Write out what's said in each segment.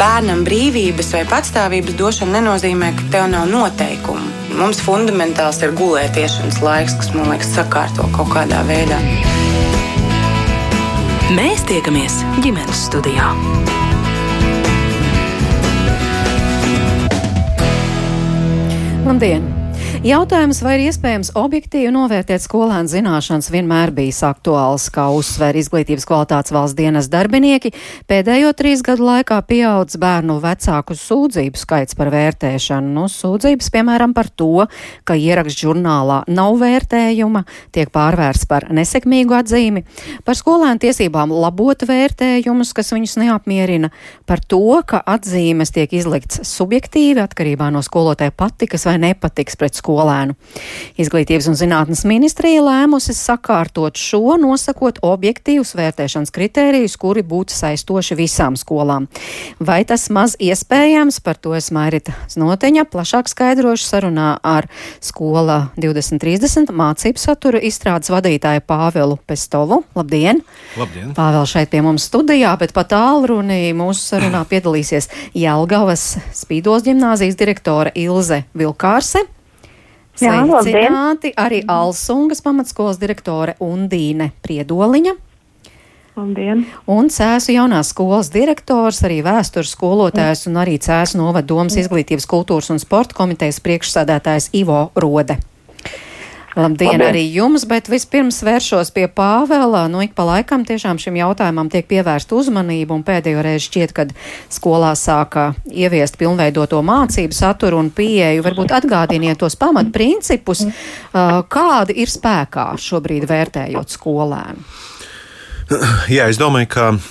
Bērnam brīvības vai patstāvības došana nenozīmē, ka tev nav noteikumu. Mums fundamentāls ir gulētiešanas laiks, kas man liekas sakārto kaut kādā veidā. Mēs tiekamies ģimenes studijā. Labdien! Jautājums, vai ir iespējams objektīvi novērtēt skolēnu zināšanas, vienmēr bijis aktuāls, kā uzsver izglītības kvalitātes valsts dienas darbinieki. Pēdējo trīs gadu laikā pieaudz bērnu vecāku sūdzību skaits par vērtēšanu. Nu, sūdzības, piemēram, par to, ka ieraksts žurnālā nav vērtējuma, tiek pārvērsts par nesekmīgu atzīmi, par skolēnu tiesībām labot vērtējumus, kas viņus neapmierina, par to, ka atzīmes tiek izlikts subjektīvi atkarībā no skolotāja patikas vai nepatiks pret skolu skolēnu. Izglītības un zinātnes ministrija lēmusi sakārtot šo, nosakot objektīvus vērtēšanas kritērijus, kuri būtu saistoši visām skolām. Vai tas maz iespējams, par to es Mairita Znoteņa plašāk skaidrošu sarunā ar skola 2030 mācību satura izstrādes vadītāju Pāvelu Pestovu. Labdien! Labdien! Pāvēl šeit pie mums studijā, bet pat tālrunī mūsu sarunā piedalīsies Jelgavas Spīdos ģimnāzijas direktore Ilze Vilkārse. Sveicināti arī Alsungas pamatskolas direktore Undīne Priedoliņa. Labdien. Un Cēsu jaunās skolas direktors, arī vēstures skolotājs un arī Cēsu novada domas izglītības kultūras un sporta komitejas priekšsādātājs Ivo Rode. Labdien, Labdien arī jums, bet vispirms vēršos pie Pāvela. Nu, ik pa laikam tiešām šim jautājumam tiek pievērsta uzmanība, un pēdējo reizi šķiet, kad skolā sāka ieviest pilnveidoto mācību saturu un pieeju. Varbūt atgādiniet tos pamatprincipus, kādi ir spēkā šobrīd vērtējot skolēnu. Jā, es domāju, ka uh,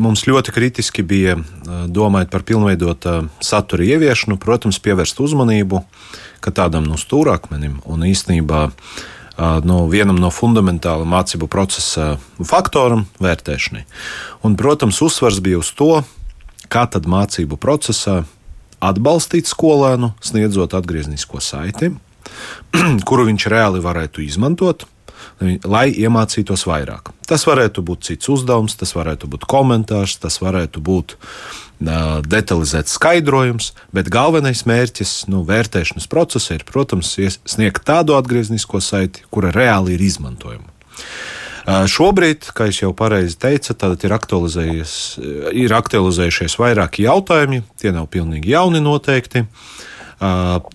mums ļoti kritiski bija uh, domājot par pilnveidotā satura ieviešanu, protams, pievērst uzmanību tādam no stūrakmenim un īstenībā no vienam no fundamentāla mācību procesa faktoram - vērtēšanai. Un, protams, uzsvars bija uz to, kā tad mācību procesā atbalstīt skolēnu, sniedzot atgrieznisko saiti, kuru viņš reāli varētu izmantot, lai iemācītos vairāk. Tas varētu būt cits uzdevums, tas varētu būt komentārs, tas varētu būt detalizēts skaidrojums, bet galvenais mērķis nu, vērtēšanas procesā ir, protams, sniegt tādu atgrieznisko saiti, kura reāli ir izmantojama. Šobrīd, kā jau pareizi teica, ir, ir aktualizējušies vairāki jautājumi. Tie nav pilnīgi jauni noteikti. Uh,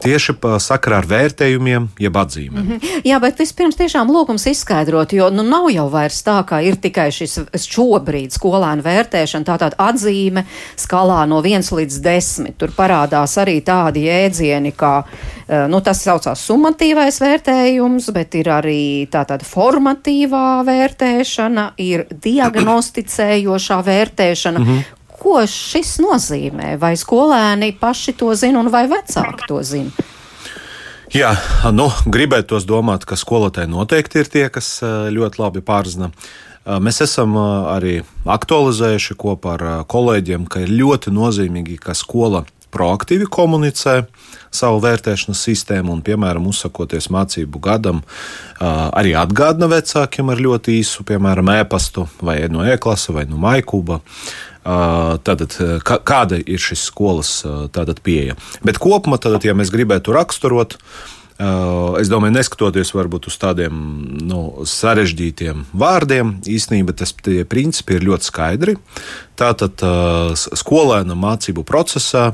tieši sakarā ar vērtējumiem, jeb atzīmēm. Mm -hmm. Jā, bet vispirms tiešām lūgums izskaidrot, jo nu, nav jau vairs tā, ka ir tikai šis šobrīd skolēnu vērtēšana, tā tāda atzīme skalā no 1 līdz 10. Tur parādās arī tādi jēdzieni, kā nu, tas saucās summatīvais vērtējums, bet ir arī tā tāda formatīvā vērtēšana, ir diagnosticējošā vērtēšana, mm -hmm. Ko šis nozīmē? Vai skolēni paši to zina, un vai vecāki to zina? Jā, nu, gribētos domāt, ka skolotāji noteikti ir tie, kas eh, ļoti labi pārzina. Eh, mēs esam eh, arī aktualizējuši kopā ar kolēģiem, ka ir ļoti nozīmīgi, ka skola proaktīvi komunicē savu vērtēšanas sistēmu un, piemēram, uzsakoties mācību gadam, arī atgādina vecākiem ar ļoti īsu, piemēram, e-pastu vai no e-klasa vai no maikuba Tātad, kāda ir šis skolas tātad, pieeja? Bet kopumā, tātad, ja mēs gribētu raksturot, es domāju, neskatoties varbūt uz tādiem nu, sarežģītiem vārdiem, īstenībā tas principi ir ļoti skaidri. Tātad skolēna mācību procesā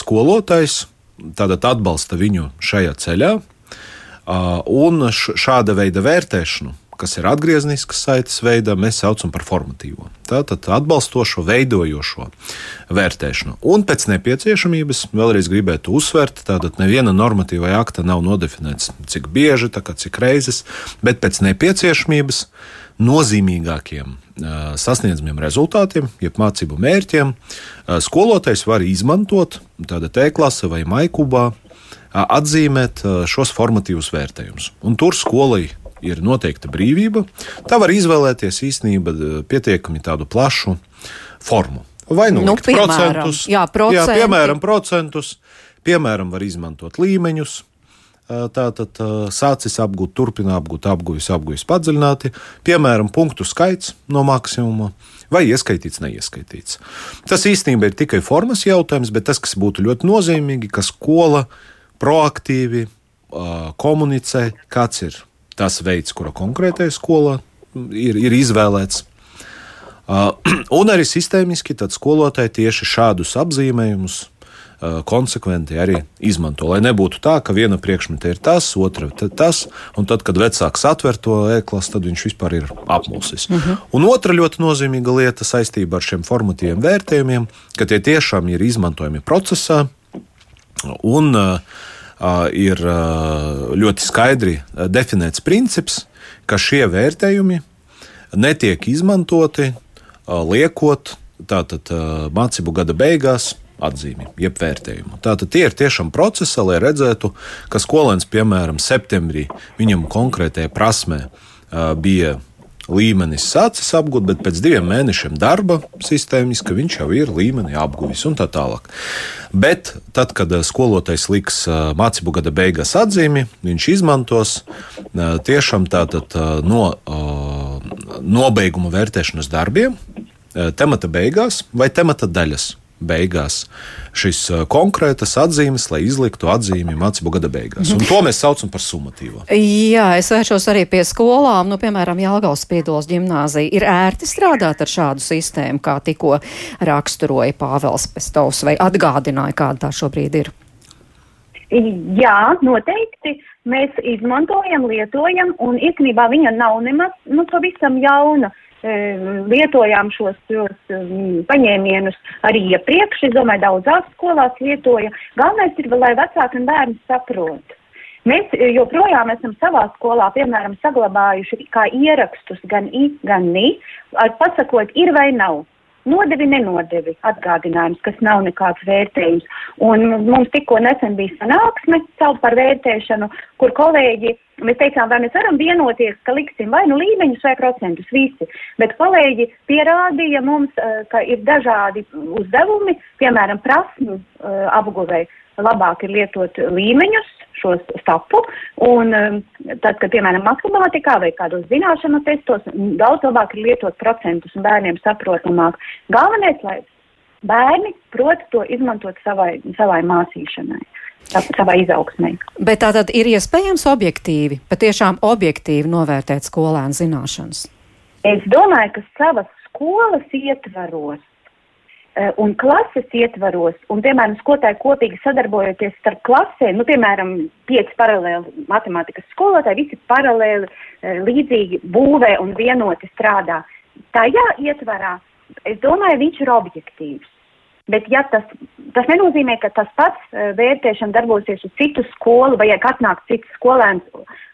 skolotājs tātad atbalsta viņu šajā ceļā, un šāda veida vērtēšanu kas ir atgriezniskas saites veidā, mēs saucam par formatīvo. Tātad atbalstošo, veidojošo vērtēšanu. Un pēc nepieciešamības vēlreiz gribētu uzsvērt, tātad neviena normatīva akta nav nodefinēts, cik bieži, kā, cik reizes, bet pēc nepieciešamības nozīmīgākiem sasniedzamiem rezultātiem, jeb mācību mērķiem, skolotājs var izmantot tāda tēklase vai maikubā, atzīmēt šos formatīvus vērtējumus. Un tur skolai ir noteikta brīvība, tā var izvēlēties īstenībā pietiekami tādu plašu formu. Vai nu, nu piemēram, procentus, jā, jā, piemēram, procentus, piemēram, var izmantot līmeņus. Tātad sācis apgūt, turpina apgūt, apgūvis, apgūvis padziļināti, piemēram, punktu skaits no maksimuma, vai ieskaitīts, neieskaitīts. Tas īstenībā ir tikai formas jautājums, bet tas, kas būtu ļoti nozīmīgi, ka skola proaktīvi komunicē, kāds ir tas veids, kura konkrētajā skolā ir, ir izvēlēts. Uh, un arī sistēmiski skolotāji tieši šādus apzīmējumus Uh, konsekventi arī izmanto. Lai nebūtu tā, ka viena priekšmeta ir tas, otra tas, un tad, kad vecāks atver to e-klasu, tad viņš vispār ir apmulsis. Uh mhm. -huh. Un otra ļoti nozīmīga lieta saistībā ar šiem formatīviem vērtējumiem, ka tie tiešām ir izmantojami procesā un uh, ir uh, ļoti skaidri definēts princips, ka šie vērtējumi netiek izmantoti uh, liekot tātad uh, mācību gada beigās atzīmi, jeb vērtējumu. Tātad tie ir tiešām procesi, lai redzētu, ka skolēns, piemēram, septembrī viņam konkrētajā prasmē bija līmenis sācis apgūt, bet pēc diviem mēnešiem darba sistēmiski viņš jau ir līmeni apguvis un tā tālāk. Bet tad, kad skolotājs liks mācību gada beigās atzīmi, viņš izmantos tiešām tātad no nobeiguma vērtēšanas darbiem, temata beigās vai temata daļas beigās šis konkrētas atzīmes, lai izliktu atzīmi mācību gada beigās. Un to mēs saucam par summatīvo. Jā, es vēršos arī pie skolām, nu, piemēram, Jālgaus Spiedols ģimnāzija. Ir ērti strādāt ar šādu sistēmu, kā tikko raksturoja Pāvels Pestovs, vai atgādināja, kāda tā šobrīd ir? Jā, noteikti. Mēs izmantojam, lietojam, un īstenībā viņa nav nemaz nu, pavisam jauna. Uh, lietojām šos, šos paņēmienus arī iepriekš. Es domāju, daudzās skolās lietoja. Galvenais ir, lai vecāki un bērni saprot. Mēs joprojām esam savā skolā, piemēram, saglabājuši kā ierakstus gan i, gan ni, pasakot, ir vai nav. Nodevi, nenodevi atgādinājums, kas nav nekāds vērtējums. Un mums tikko nesen bija sanāksme par vērtēšanu, kur kolēģi, mēs teicām, vai mēs varam vienoties, ka liksim vai nu līmeņus vai procentus visi, bet kolēģi pierādīja mums, eh, ka ir dažādi uzdevumi, piemēram, prasmu eh, apguvēji labāk ir lietot līmeņus, šo stapu. Un um, tad, kad, piemēram, matemātikā vai kādos zināšanu testos, daudz labāk ir lietot procentus un bērniem saprotamāk. Galvenais, lai bērni prot to izmantot savai, savai mācīšanai. Savā izaugsmē. Bet tā tad ir iespējams objektīvi, patiešām objektīvi novērtēt skolēnu zināšanas. Es domāju, ka savas skolas ietvaros Eh, un klases ietvaros, un, piemēram, skolotāji kopīgi sadarbojoties starp klasēm, nu, piemēram, pieci paralēli matemātikas skolotāji, visi paralēli eh, līdzīgi būvē un vienoti strādā. Tajā ietvarā, es domāju, viņš ir objektīvs. Bet ja tas, tas nenozīmē, ka tas pats uh, vērtēšana darbosies uz citu skolu, vai ja atnāk cits skolēns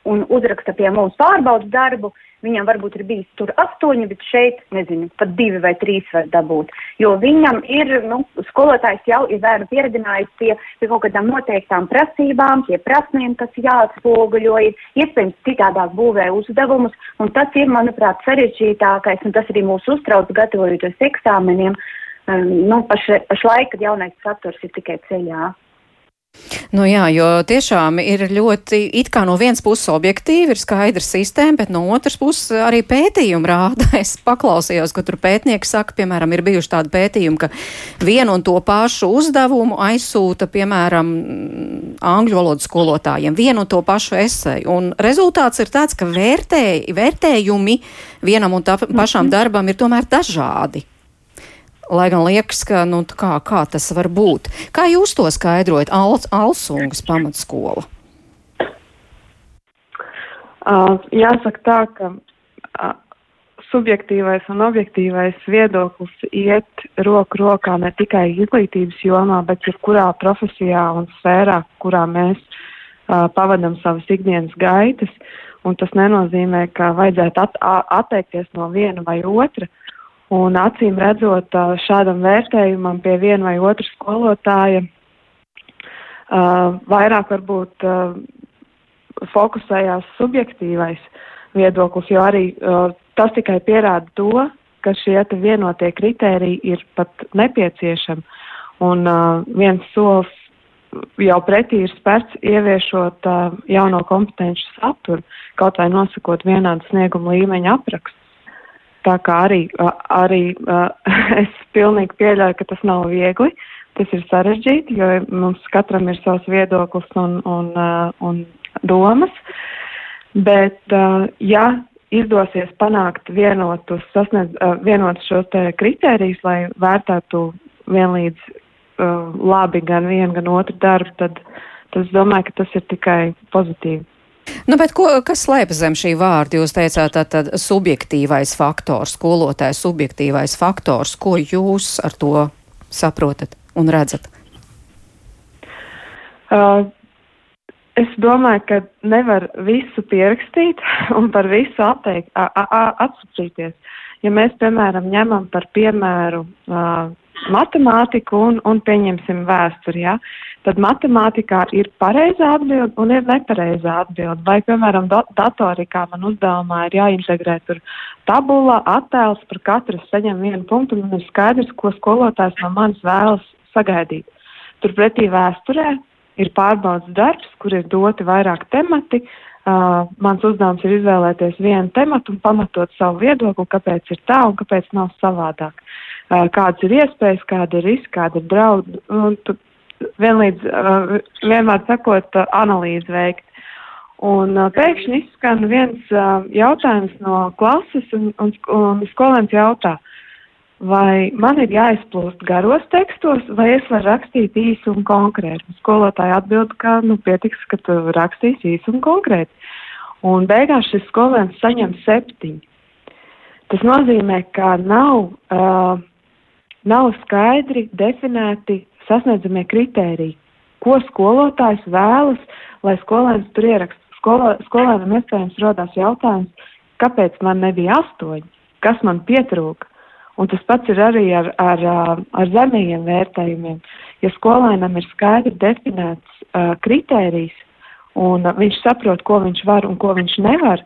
un uzraksta pie mums pārbaudas darbu, viņam varbūt ir bijis tur astoņi, bet šeit, nezinu, pat divi vai trīs var dabūt. Jo viņam ir, nu, skolotājs jau ir bērnu pieredzinājis pie, pie kaut kādām noteiktām prasībām, pie prasmēm, kas jāatspoguļo, ir iespējams citādāk būvē uzdevumus, un tas ir, manuprāt, sarežģītākais, un tas arī mūs uztrauc gatavojoties eksāmeniem. Uh, nu, paš, pašlaik, kad jaunais saturs ir tikai ceļā. Nu jā, jo tiešām ir ļoti, it kā no vienas puses objektīvi ir skaidra sistēma, bet no otras puses arī pētījumi rāda. Es paklausījos, ka tur pētnieki saka, piemēram, ir bijuši tādi pētījumi, ka vienu un to pašu uzdevumu aizsūta, piemēram, angļu valodas skolotājiem, vienu un to pašu esēju. Un rezultāts ir tāds, ka vērtē, vērtējumi vienam un tā pašām mhm. darbam ir tomēr dažādi. Lai gan liekas, ka nu, kā, kā tas var būt. Kā jūs to skaidrojat? Al Alsungas pamatskola. Uh, jāsaka tā, ka uh, subjektīvais un objektīvais viedoklis iet roku rokā ne tikai izglītības jomā, bet jebkurā profesijā un sfērā, kurā mēs uh, pavadam savas ikdienas gaitas. Un tas nenozīmē, ka vajadzētu at atteikties no viena vai otra. Uh, Un acīm redzot, šādam vērtējumam pie viena vai otra skolotāja vairāk varbūt fokusējās subjektīvais viedoklis, jo arī tas tikai pierāda to, ka šie vienotie kritēriji ir pat nepieciešami. Un viens solis jau pretī ir spērts ieviešot jauno kompetenci saturu, kaut vai nosakot vienādu snieguma līmeņa aprakstu. Tā kā arī, arī es pilnīgi pieļauju, ka tas nav viegli. Tas ir sarežģīti, jo mums katram ir savs viedoklis un, un, un domas. Bet, ja izdosies panākt vienotus, sasniedz, vienotus šos kritērijus, lai vērtētu vienlīdz labi gan vienu, gan otru darbu, tad, tad es domāju, ka tas ir tikai pozitīvi. Nu, ko, kas slēpjas zem šī vārda? Jūs teicāt, tātad subjektīvais faktors, skolotājs subjektīvais faktors. Ko jūs ar to saprotat un redzat? Uh, es domāju, ka nevar visu pierakstīt un par visu atteikt, atsacīties. Ja mēs, piemēram, ņemam par piemēru uh, matemātiku un, un pieņemsim vēsturi, ja, tad matemātikā ir pareizā atbilde un ir nepareizā atbilde. Vai, piemēram, datorikā man uzdevumā ir jāintegrē tur tabula, attēls, par katru saņem vienu punktu, un man ir skaidrs, ko skolotājs no manis vēlas sagaidīt. Turpretī vēsturē ir pārbaudas darbs, kur ir doti vairāk temati. Uh, mans uzdevums ir izvēlēties vienu tematu un pamatot savu viedokli, kāpēc ir tā un kāpēc nav savādāk. Uh, kādas ir iespējas, kāda ir riska, kāda ir draudi. Un tu vienlīdz vienmēr sakot, analīzi veikt. Un pēkšņi izskan viens jautājums no klases, un, un, un skolēns jautā, vai man ir jāizplūst garos tekstos, vai es varu rakstīt īsi un konkrēti. Skolotāja atbild, ka nu, pietiks, ka tu rakstīsi īsi un konkrēti. Un beigās šis skolēns saņem septiņi. Tas nozīmē, ka nav, uh, nav skaidri definēti sasniedzamie kritēriji, ko skolotājs vēlas, lai skolēns tur ieraksta. Skolo, skolēnam iespējams rodās jautājums, kāpēc man nebija astoņi, kas man pietrūka. Un tas pats ir arī ar, ar, ar zemajiem vērtējumiem. Ja skolēnam ir skaidri definēts uh, kritērijs un uh, viņš saprot, ko viņš var un ko viņš nevar,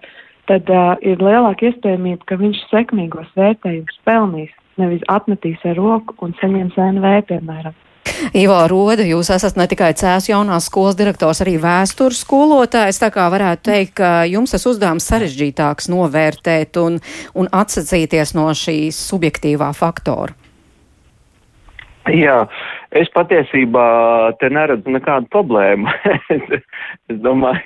tad uh, ir lielāka iespējamība, ka viņš sekmīgos vērtējumus pelnīs, nevis atmetīs ar roku un saņems NV, piemēram. Ivo Roda, jūs esat ne tikai cēs jaunās skolas direktors, arī vēstures skolotājs, tā kā varētu teikt, ka jums tas uzdevums sarežģītāks novērtēt un, un atsacīties no šīs subjektīvā faktora. Jā, es patiesībā te neredzu nekādu problēmu. es, domāju,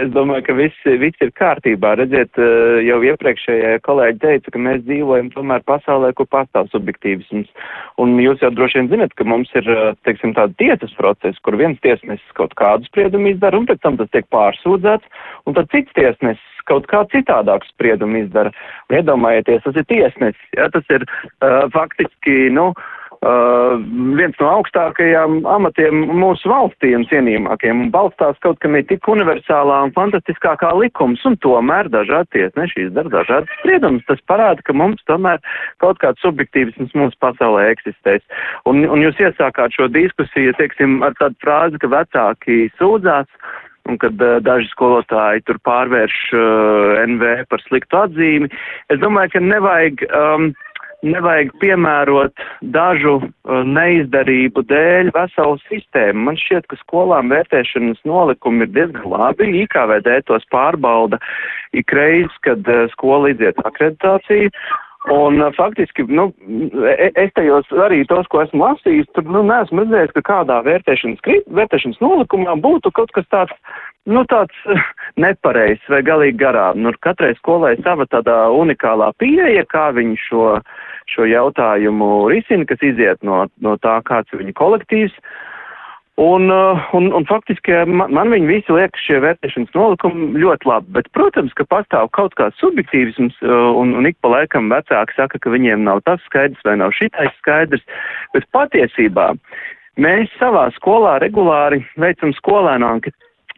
es domāju, ka viss, viss ir kārtībā. Redziet, eh, jau iepriekšējie kolēģi teica, ka mēs dzīvojam tomēr pasaulē, kur pastāv subjektīvisms. Un jūs jau droši vien zinat, ka mums ir, eh, teiksim, tāda tiesas procesa, kur viens tiesnesis kaut kādu spriedumu izdara, un pēc tam tas tiek pārsūdzēts, un tad cits tiesnesis kaut kā citādāk spriedumu izdara. Iedomājieties, tas ir tiesnesis, ja, tas ir uh, faktiski, nu, uh, uh, viens no augstākajām amatiem mūsu valstī un cienījamākiem un balstās kaut kam ir tik universālā un fantastiskākā likums un tomēr dažādi tiesnešīs dara dažādas spriedumus. Tas parāda, ka mums tomēr kaut kāds subjektīvisms mūsu pasaulē eksistēs. Un, un jūs iesākāt šo diskusiju, teiksim, ar tādu frāzi, ka vecāki sūdzās un kad uh, daži skolotāji tur pārvērš uh, NV par sliktu atzīmi. Es domāju, ka nevajag um, nevajag piemērot dažu uh, neizdarību dēļ veselu sistēmu. Man šķiet, ka skolām vērtēšanas nolikumi ir diezgan labi. IKVD tos pārbauda ikreiz, kad uh, skola iziet akreditāciju. Un uh, faktiski, nu, e, es tajos arī tos, ko esmu lasījis, tur, nu, neesmu redzējis, ka kādā vērtēšanas, vērtēšanas nolikumā būtu kaut kas tāds, nu, tāds nepareizs vai galīgi garām. Nu, katrai skolai sava tādā unikālā pieeja, kā viņi šo, šo jautājumu risina, kas iziet no, no tā, kāds ir viņa kolektīvs. Un, uh, un, un faktiski man, man viņi visi liekas šie vērtēšanas nolikumi ļoti labi, bet, protams, ka pastāv kaut kāds subjektīvisms, un, un ik pa laikam vecāki saka, ka viņiem nav tas skaidrs vai nav šitais skaidrs, bet patiesībā mēs savā skolā regulāri veicam skolēnu anket,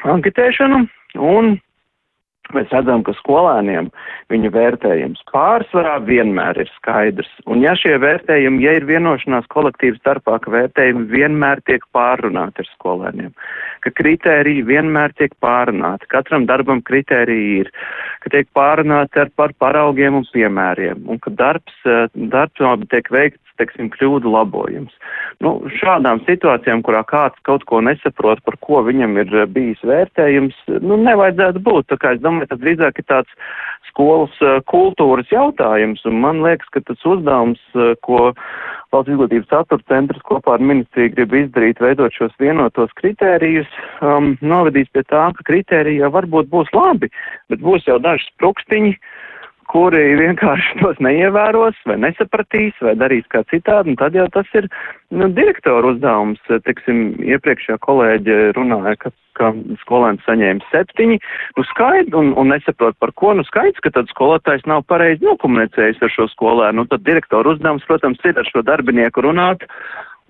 anketēšanu, un Mēs redzam, ka skolēniem viņu vērtējums pārsvarā vienmēr ir skaidrs. Un ja šie vērtējumi, ja ir vienošanās kolektīvas starpā, ka vērtējumi vienmēr tiek pārunāti ar skolēniem, ka kritēriji vienmēr tiek pārunāti, katram darbam kritēriji ir, ka tiek pārunāti ar par paraugiem un piemēriem, un ka darbs, eh, darbs tiek veikts, teiksim, kļūdu labojums. Nu, šādām situācijām, kurā kāds kaut ko nesaprot, par ko viņam ir eh, bijis vērtējums, nu, nevajadzētu būt. Tā kā es domāju, tas drīzāk ir tāds skolas uh, kultūras jautājums, un man liekas, ka tas uzdevums, uh, ko Valsts izglītības satura centrs kopā ar ministriju grib izdarīt, veidot šos vienotos kritērijus, um, novedīs pie tā, ka kritēriji jau varbūt būs labi, bet būs jau daži sprukstiņi, uh, kuri vienkārši tos neievēros vai nesapratīs vai darīs kā citādi, un tad jau tas ir nu, direktoru uzdevums. Teiksim, iepriekšējā kolēģe runāja, ka, ka skolēns saņēma septiņi, nu skaidrs, un, un nesaprot par ko, nu skaidrs, ka tad skolotājs nav pareizi nokomunicējis ar šo skolēnu, nu tad direktoru uzdevums, protams, ir ar šo darbinieku runāt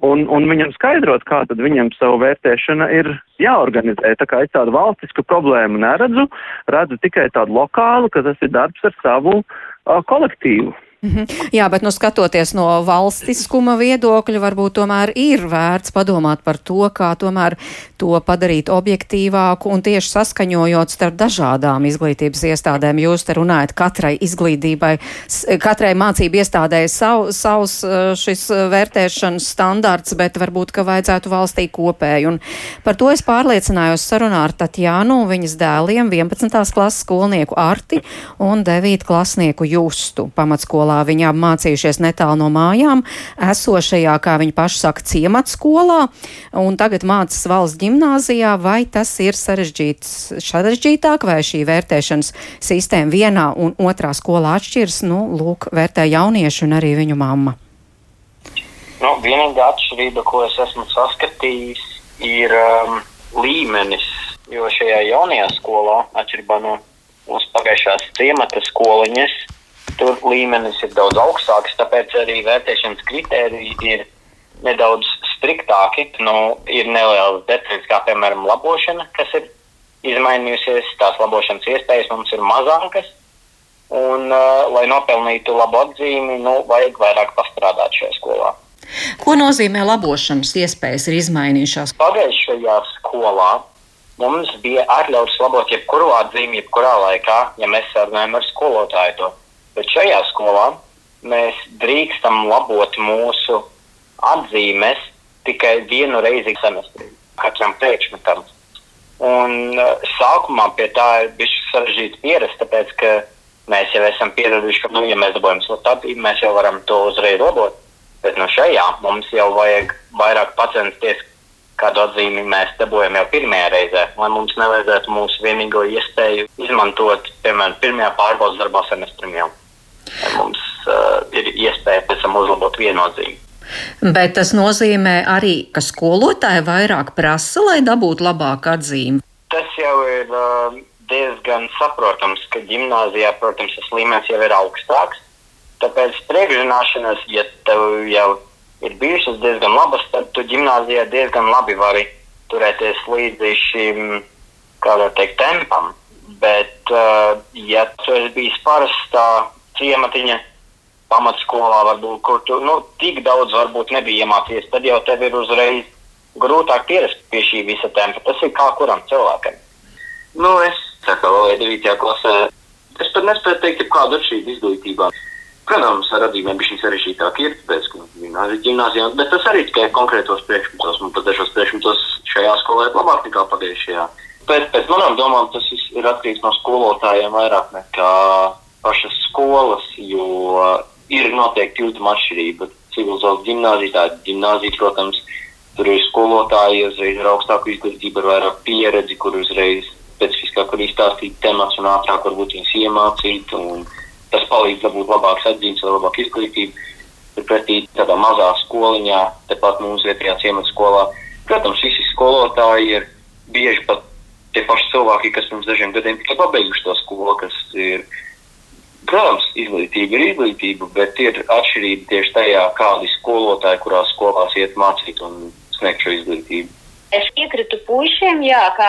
un, un viņam skaidrot, kā tad viņam savu vērtēšana ir jāorganizē. Tā kā es tādu valstisku problēmu neredzu, redzu tikai tādu lokālu, ka tas ir darbs ar savu uh, kolektīvu. Mhm. Jā, bet nu, skatoties no valstiskuma viedokļa, varbūt tomēr ir vērts padomāt par to, kā tomēr to padarīt objektīvāku un tieši saskaņojot starp dažādām izglītības iestādēm. Jūs te runājat katrai izglītībai, katrai mācību iestādē sav, savs eh, šis eh, vērtēšanas standarts, bet varbūt, ka vajadzētu valstī kopēju. Un par to es pārliecinājos sarunā ar Tatjānu un viņas dēliem 11. klases skolnieku Arti un 9. klasnieku Justu pamatskolā skolā. Viņi mācījušies netālu no mājām, esošajā, kā viņi paši saka, ciematskolā, un tagad mācās valsts gimnāzijā. Vai tas ir sarežģītāk, vai šī vērtēšanas sistēma vienā un otrā skolā atšķiras? Nu, lūk, vērtē jaunieši un arī viņu mamma. Nu, vienīgā atšķirība, ko es esmu saskatījis, ir um, līmenis. Jo šajā jaunajā skolā, atšķirībā no mūsu pagājušās ciemata skoliņas, Tur līmenis ir daudz augstāks, tāpēc arī vērtēšanas kritēriji ir nedaudz striktāki. Nu, ir nelielas detaļas, kā piemēram labošana, kas ir izmainījusies. Tās labošanas iespējas mums ir mazākas. Un, uh, lai nopelnītu labu atzīmi, nu, vajag vairāk pastrādāt šajā skolā. Ko nozīmē labošanas iespējas ir izmainījušās? Pagājušajā skolā mums bija atļauts labot jebkuru atzīmi, jebkurā laikā, ja mēs sarunājam ar skolotāju to. Bet šajā skolā mēs drīkstam labot mūsu atzīmes tikai vienu reizi semestrī, katram priekšmetam. Un uh, sākumā pie tā ir bijis sarežģīti pierast, tāpēc ka mēs jau esam pieraduši, ka, nu, ja mēs dabūjam sliktātību, mēs jau varam to uzreiz labot. Bet no šajā mums jau vajag vairāk pacensties, kādu atzīmi mēs dabūjam jau pirmajā reizē, lai mums nevajadzētu mūsu vienīgo iespēju izmantot, piemēram, pirmajā pārbaudas darbā semestrim jau mums uh, ir iespēja pēc tam uzlabot viennozīmi. Bet tas nozīmē arī, ka skolotāji vairāk prasa, lai dabūtu labāku atzīmi. Tas jau ir uh, diezgan saprotams, ka gimnājā, protams, tas līmenis jau ir augstāks. Tāpēc priekšzināšanas, ja tev jau ir bijušas diezgan labas, tad tu gimnājā diezgan labi vari turēties līdzi šim, teikt, tempam. Bet, uh, ja tu esi bijis parastā ciematiņa pamatskolā, varbūt, kur tu nu, tik daudz varbūt nebija iemācījies, tad jau tev ir uzreiz grūtāk pierast pie šī visa tempa. Tas ir kā kuram cilvēkam. Nu, es kā vēl 9. klasē, es pat nespēju teikt, kāda ir šī izglītība. Protams, ar atzīmēm bija sarežģītāk ir, gimnāzija, gimnāzijā, bet tas arī tikai konkrētos priekšmetos. Man pat dažos priekšmetos šajā skolā ir labāk nekā pagājušajā. Pēc, pēc manām domām tas ir atkarīgs no skolotājiem vairāk nekā pašas skolas, jo ir noteikti jūtama atšķirība. Civilizācijas gimnāzija, tā ir gimnāzija, protams, tur ir skolotāji, uzreiz ir augstāka izglītība, ar vairāk pieredzi, kur uzreiz specifiskāk var izstāstīt temats un ātrāk varbūt viņus iemācīt. Tas palīdz dabūt labākas atzīmes, labāku izglītību. Turpretī tādā mazā skoliņā, tepat mūsu vietējā ciemata skolā, protams, visi skolotāji ir bieži pat tie paši cilvēki, kas pirms dažiem gadiem tikai pabeiguši to skolu, kas ir Protams, izglītība ir izglītība, bet ir atšķirība tieši tajā, kādi skolotāji, kurās skolās iet mācīt un sniegt šo izglītību. Es piekrītu puišiem, jā, ka,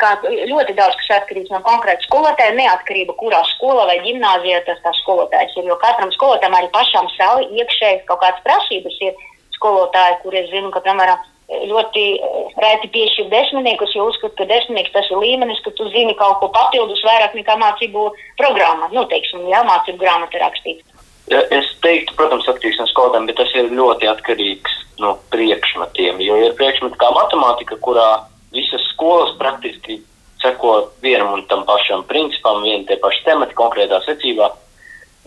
ka ļoti daudz kas atkarīgs no konkrēta skolotāja, neatkarība, kurā skolā vai gimnājā tas tā skolotājs ir. Jo katram skolotājam arī pašam savi iekšēji kaut kādas prasības ir skolotāji, kuriem zinu, ka, piemēram, ļoti eh, reti piešķir desmitniekus, jo uzskata, ka desmitnieks tas ir līmenis, ka tu zini kaut ko papildus vairāk nekā mācību programmā. Nu, teiksim, jā, mācību grāmata rakstīta. Es teiktu, protams, atkarīgs no skolotājiem, bet tas ir ļoti atkarīgs no priekšmetiem. Jo ir priekšmeti kā matemātika, kurā visas skolas praktiski seko vienam un tam pašam principam, viena tie paši temati konkrētā secībā.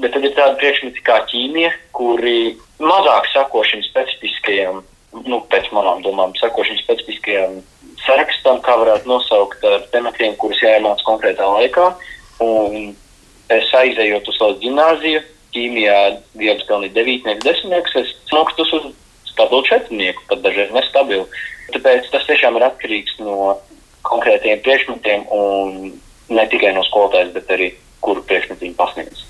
Bet tad ir tādi priekšmeti kā ķīmija, kuri mazāk sako šim specifiskajam, nu, pēc manām domām, sako šim specifiskajam sarakstam, kā varētu nosaukt ar tematiem, kurus jāiemāc konkrētā laikā. Un es aizejot uz savu gimnāziju, ķīmijā viens galvenais devītnieks, desmitnieks, es nokstu uz stabilu četrnieku, pat dažreiz nestabilu. Tāpēc tas tiešām ir atkarīgs no konkrētiem priekšmetiem un ne tikai no skolotājas, bet arī kuru priekšmetu viņi pasniedz.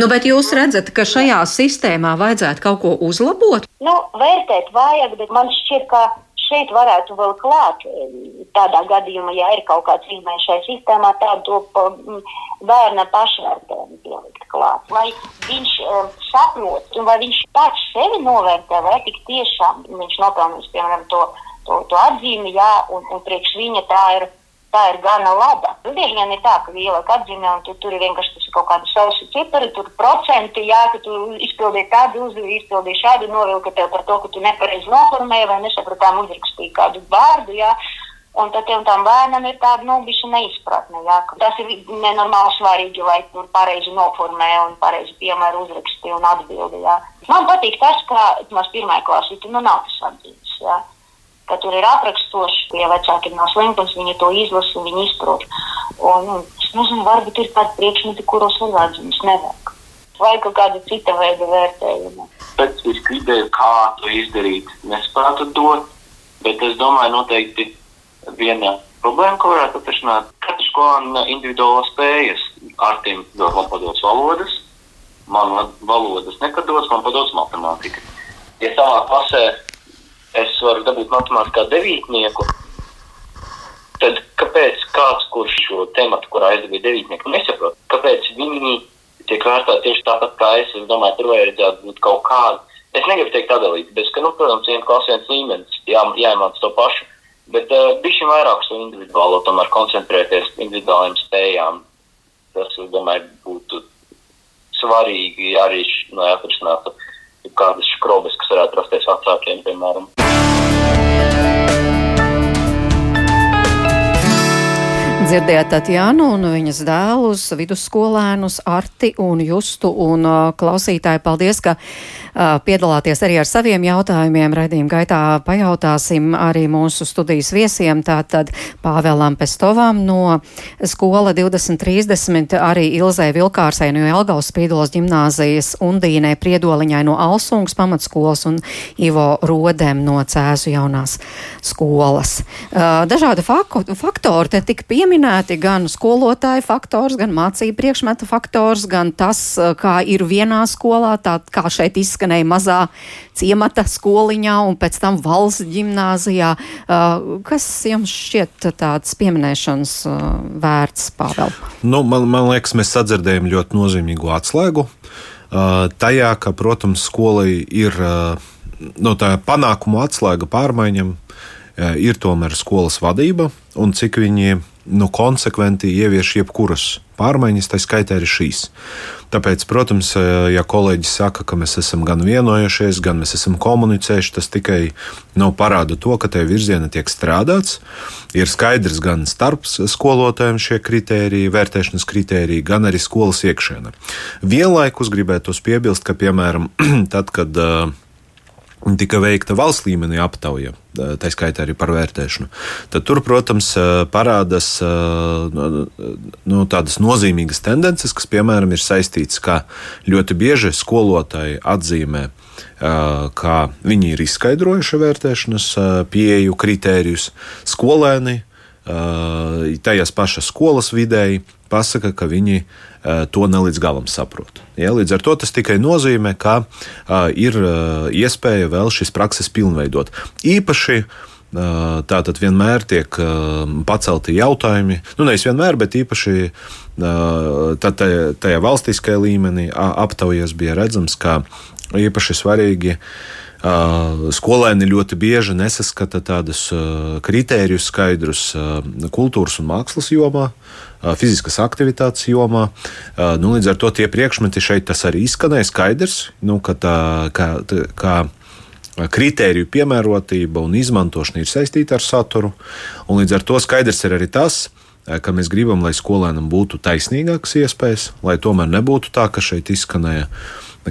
Nu, bet jūs redzat, ka šajā sistēmā vajadzētu kaut ko uzlabot? Nu, vērtēt vajag, bet man šķiet, ka šeit varētu vēl klāt tādā gadījumā, ja ir kaut kāds līmenis šajā sistēmā, tādu to bērna pašvērtējumu pielikt klāt. Lai viņš um, saprot, un vai viņš pats sevi novērtē, vai tik tiešām viņš nopelnīs, piemēram, to to, to atzīmi, jā, un, un priekš viņa tā ir, tā ir gana laba. Nu, bieži vien ir tā, ka ieliek atzīmi, un tu, tur ir vienkārši tas kaut kāda sausa cipari, tur procenti, jā, ka tu izpildīji tādu uzdevumu, izpildīji šādu novilku tev par to, ka tu nepareizi noformēji vai nesapratām uzrakstīji kādu vārdu, jā. Un tad tam, tam bērnam ir tāda nu, neizpratne. Jā, tas ir nenormāli svarīgi, lai tur pareizi noformē un pareizi piemēru uzrakstīju un atbildi. Jā. Man patīk tas, ka maz pirmā klasē nu, nav tas atzīmes ka tur ir aprakstoši, ja vecāki ir no slinkums, viņi to izlasa un viņi izprot. Un, un, es nezinu, varbūt ir kādi priekšmeti, kuros atzīmes nevajag. Vai kaut kāda cita veida vērtējuma. Specifiski ideja, kā to izdarīt, nespētu dot, bet es domāju, noteikti viena problēma, ko varētu atrisināt, katra skola individuālās spējas. Artim dod man padodas valodas, man valodas nekad dos, man padodas matemātika. Ja savā klasē es varu dabūt matemātikā devītnieku, tad kāpēc kāds, kurš šo tematu, kurā es dabūju devītnieku, nesaprot, kāpēc viņi tiek vērtēti tieši tāpat kā es? Es domāju, tur vajadzētu būt kaut kāda. Es negribu teikt atdalīt, bet, ka, nu, protams, viena klasa viens līmenis, jā, jāiemāc to pašu, bet uh, bišķi vairāk uz individuālo, tomēr koncentrēties individuālajām spējām. Tas, es domāju, būtu svarīgi arī, lai atrisinātu kādas škrobas, kas varētu rasties vecākiem, piemēram. Dzirdējāt Tatjānu un viņas dēlus, vidusskolēnus Arti un Justu un uh, klausītāji. Paldies, ka piedalāties arī ar saviem jautājumiem. Redījuma gaitā pajautāsim arī mūsu studijas viesiem, tātad Pāvēlam Pestovam no skola 2030, arī Ilzē Vilkārsai no Elgavas Spīdolas ģimnāzijas, Undīnai Priedoliņai no Alsungas pamatskolas un Ivo Rodem no Cēzu jaunās skolas. Dažādi faktori te tika pieminēti gan skolotāja faktors, gan mācību priekšmeta faktors, gan tas, kā ir vienā skolā, tā kā šeit izskanēja mazā ciemata skoliņā un pēc tam valsts ģimnāzijā. Eh, kas jums šķiet tāds pieminēšanas eh, vērts, Pāvēl? Nu, man, man liekas, mēs sadzirdējam ļoti nozīmīgu atslēgu. Tajā, ka, protams, skolai ir no tā panākumu atslēga pārmaiņam, ir tomēr skolas vadība un cik viņi nu, konsekventi ievieš jebkuras pārmaiņas, tā skaitā arī šīs. Tāpēc, protams, eh, ja kolēģis saka, ka mēs esam gan vienojušies, gan mēs esam komunicējuši, tas tikai nu, parāda to, ka tajā virzienā tiek strādāts. Ir skaidrs gan starp skolotājiem šie kritēriji, vērtēšanas kritēriji, gan arī skolas iekšēnē. Vienlaikus gribētu piebilst, ka, piemēram, tad, kad uh, tika veikta valsts līmenī aptauja, tā skaitā arī par vērtēšanu, tad tur, protams, parādās nu, tādas nozīmīgas tendences, kas, piemēram, ir saistītas, ka ļoti bieži skolotāji atzīmē, ka viņi ir izskaidrojuši vērtēšanas pieeju, kritērijus, skolēni tajās pašas skolas vidēji pasaka, ka viņi to ne līdz galam saprot. Ja, līdz ar to tas tikai nozīmē, ka uh, ir uh, iespēja vēl šīs prakses pilnveidot. Īpaši tātad vienmēr tiek pacelti jautājumi, nu nevis vienmēr, bet īpaši tajā valstiskajā līmenī aptaujas bija redzams, ka īpaši svarīgi Skolēni ļoti bieži nesaskata tādus kritērijus skaidrus kultūras un mākslas jomā, fiziskas aktivitātes jomā. Nu, līdz ar to tie priekšmeti šeit arī izskanēja skaidrs, nu, ka tā, kā, kā kritēriju piemērotība un izmantošana ir saistīta ar saturu. Līdz ar to skaidrs ir arī tas, ka mēs gribam, lai skolēnam būtu taisnīgākas iespējas, lai tomēr nebūtu tā, ka šeit izskanēja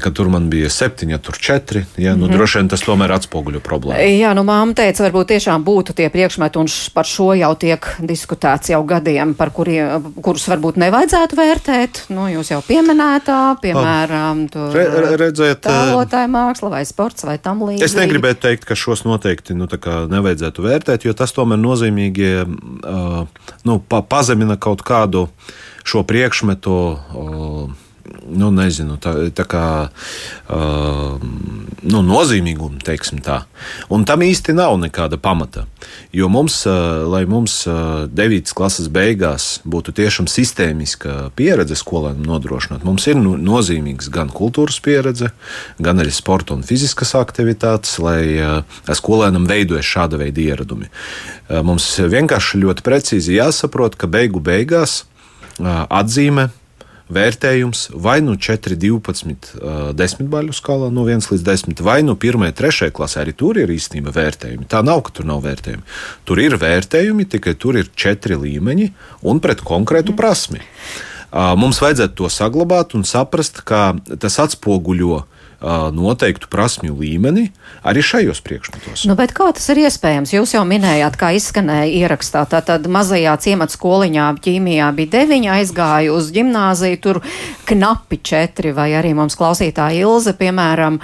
ka tur man bija septiņi, tur četri. Ja, nu, mm -hmm. Droši vien tas tomēr atspoguļo problēmu. Jā, nu māma teica, varbūt tiešām būtu tie priekšmeti, un par šo jau tiek diskutēts jau gadiem, par kuriem, kurus varbūt nevajadzētu vērtēt. Nu, jūs jau pieminētā, piemēram, tur Re, redzēt, tēlotāja māksla vai sports vai tam līdzīgi. Es negribētu teikt, ka šos noteikti nu, nevajadzētu vērtēt, jo tas tomēr nozīmīgi uh, nu, pa, pazemina kaut kādu šo priekšmetu. Uh, nu, nezinu, tā, tā kā uh, nu, nozīmīgumu, teiksim tā. Un tam īsti nav nekāda pamata. Jo mums, uh, lai mums uh, 9. klases beigās būtu tiešām sistēmiska pieredze skolēniem nodrošināt, mums ir nu, nozīmīgs gan kultūras pieredze, gan arī sporta un fiziskas aktivitātes, lai uh, skolēnam veidojas šāda veida ieradumi. Uh, mums vienkārši ļoti precīzi jāsaprot, ka beigu beigās uh, atzīme vērtējums vai nu 4, 12, uh, 10 baļu skalā no 1 līdz 10, vai nu 1, 3 klasē arī tur ir īstenībā vērtējumi. Tā nav, ka tur nav vērtējumi. Tur ir vērtējumi, tikai tur ir 4 līmeņi un pret konkrētu prasmi. Mums vajadzētu to saglabāt un saprast, ka tas atspoguļo noteiktu prasmju līmeni arī šajos priekšmetos. Nu, kā tas ir iespējams? Jūs jau minējāt, kā izskanēja ierakstā. Tātad mazajā ciemata skoliņā ķīmijā bija deviņi, aizgāja uz ģimnāziju, tur knapi četri, vai arī mums klausītāja Ilze, piemēram,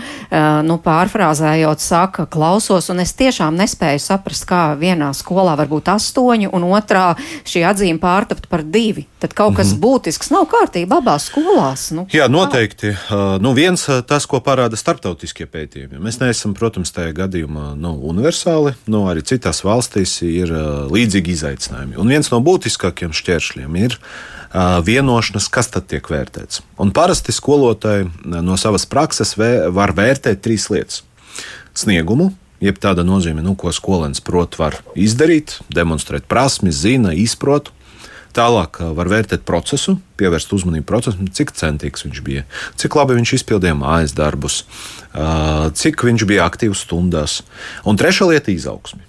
nu, pārfrāzējot, saka, klausos, un es tiešām nespēju saprast, kā vienā skolā var būt astoņi, un otrā šī atzīme pārtapt par divi. Tad kaut kas mm -hmm. būtisks nav kārtībā abās skolās. Nu, Jā, noteikti. Kā? Nu, viens tas, ko parāda starptautiskie pētījumi. Mēs neesam, protams, tajā gadījumā nu, universāli, nu, arī citās valstīs ir uh, līdzīgi izaicinājumi. Un viens no būtiskākiem šķēršļiem ir uh, vienošanās, kas tad tiek vērtēts. Un parasti skolotāji no savas prakses vē, var vērtēt trīs lietas - sniegumu. Jeb tāda nozīme, nu, ko skolēns prot, var izdarīt, demonstrēt prasmes, zina, izprot. Tālāk var vērtēt procesu, pievērst uzmanību procesam, cik centīgs viņš bija, cik labi viņš izpildīja mājas darbus, cik viņš bija aktīvs stundās. Un trešā lieta - izaugsme.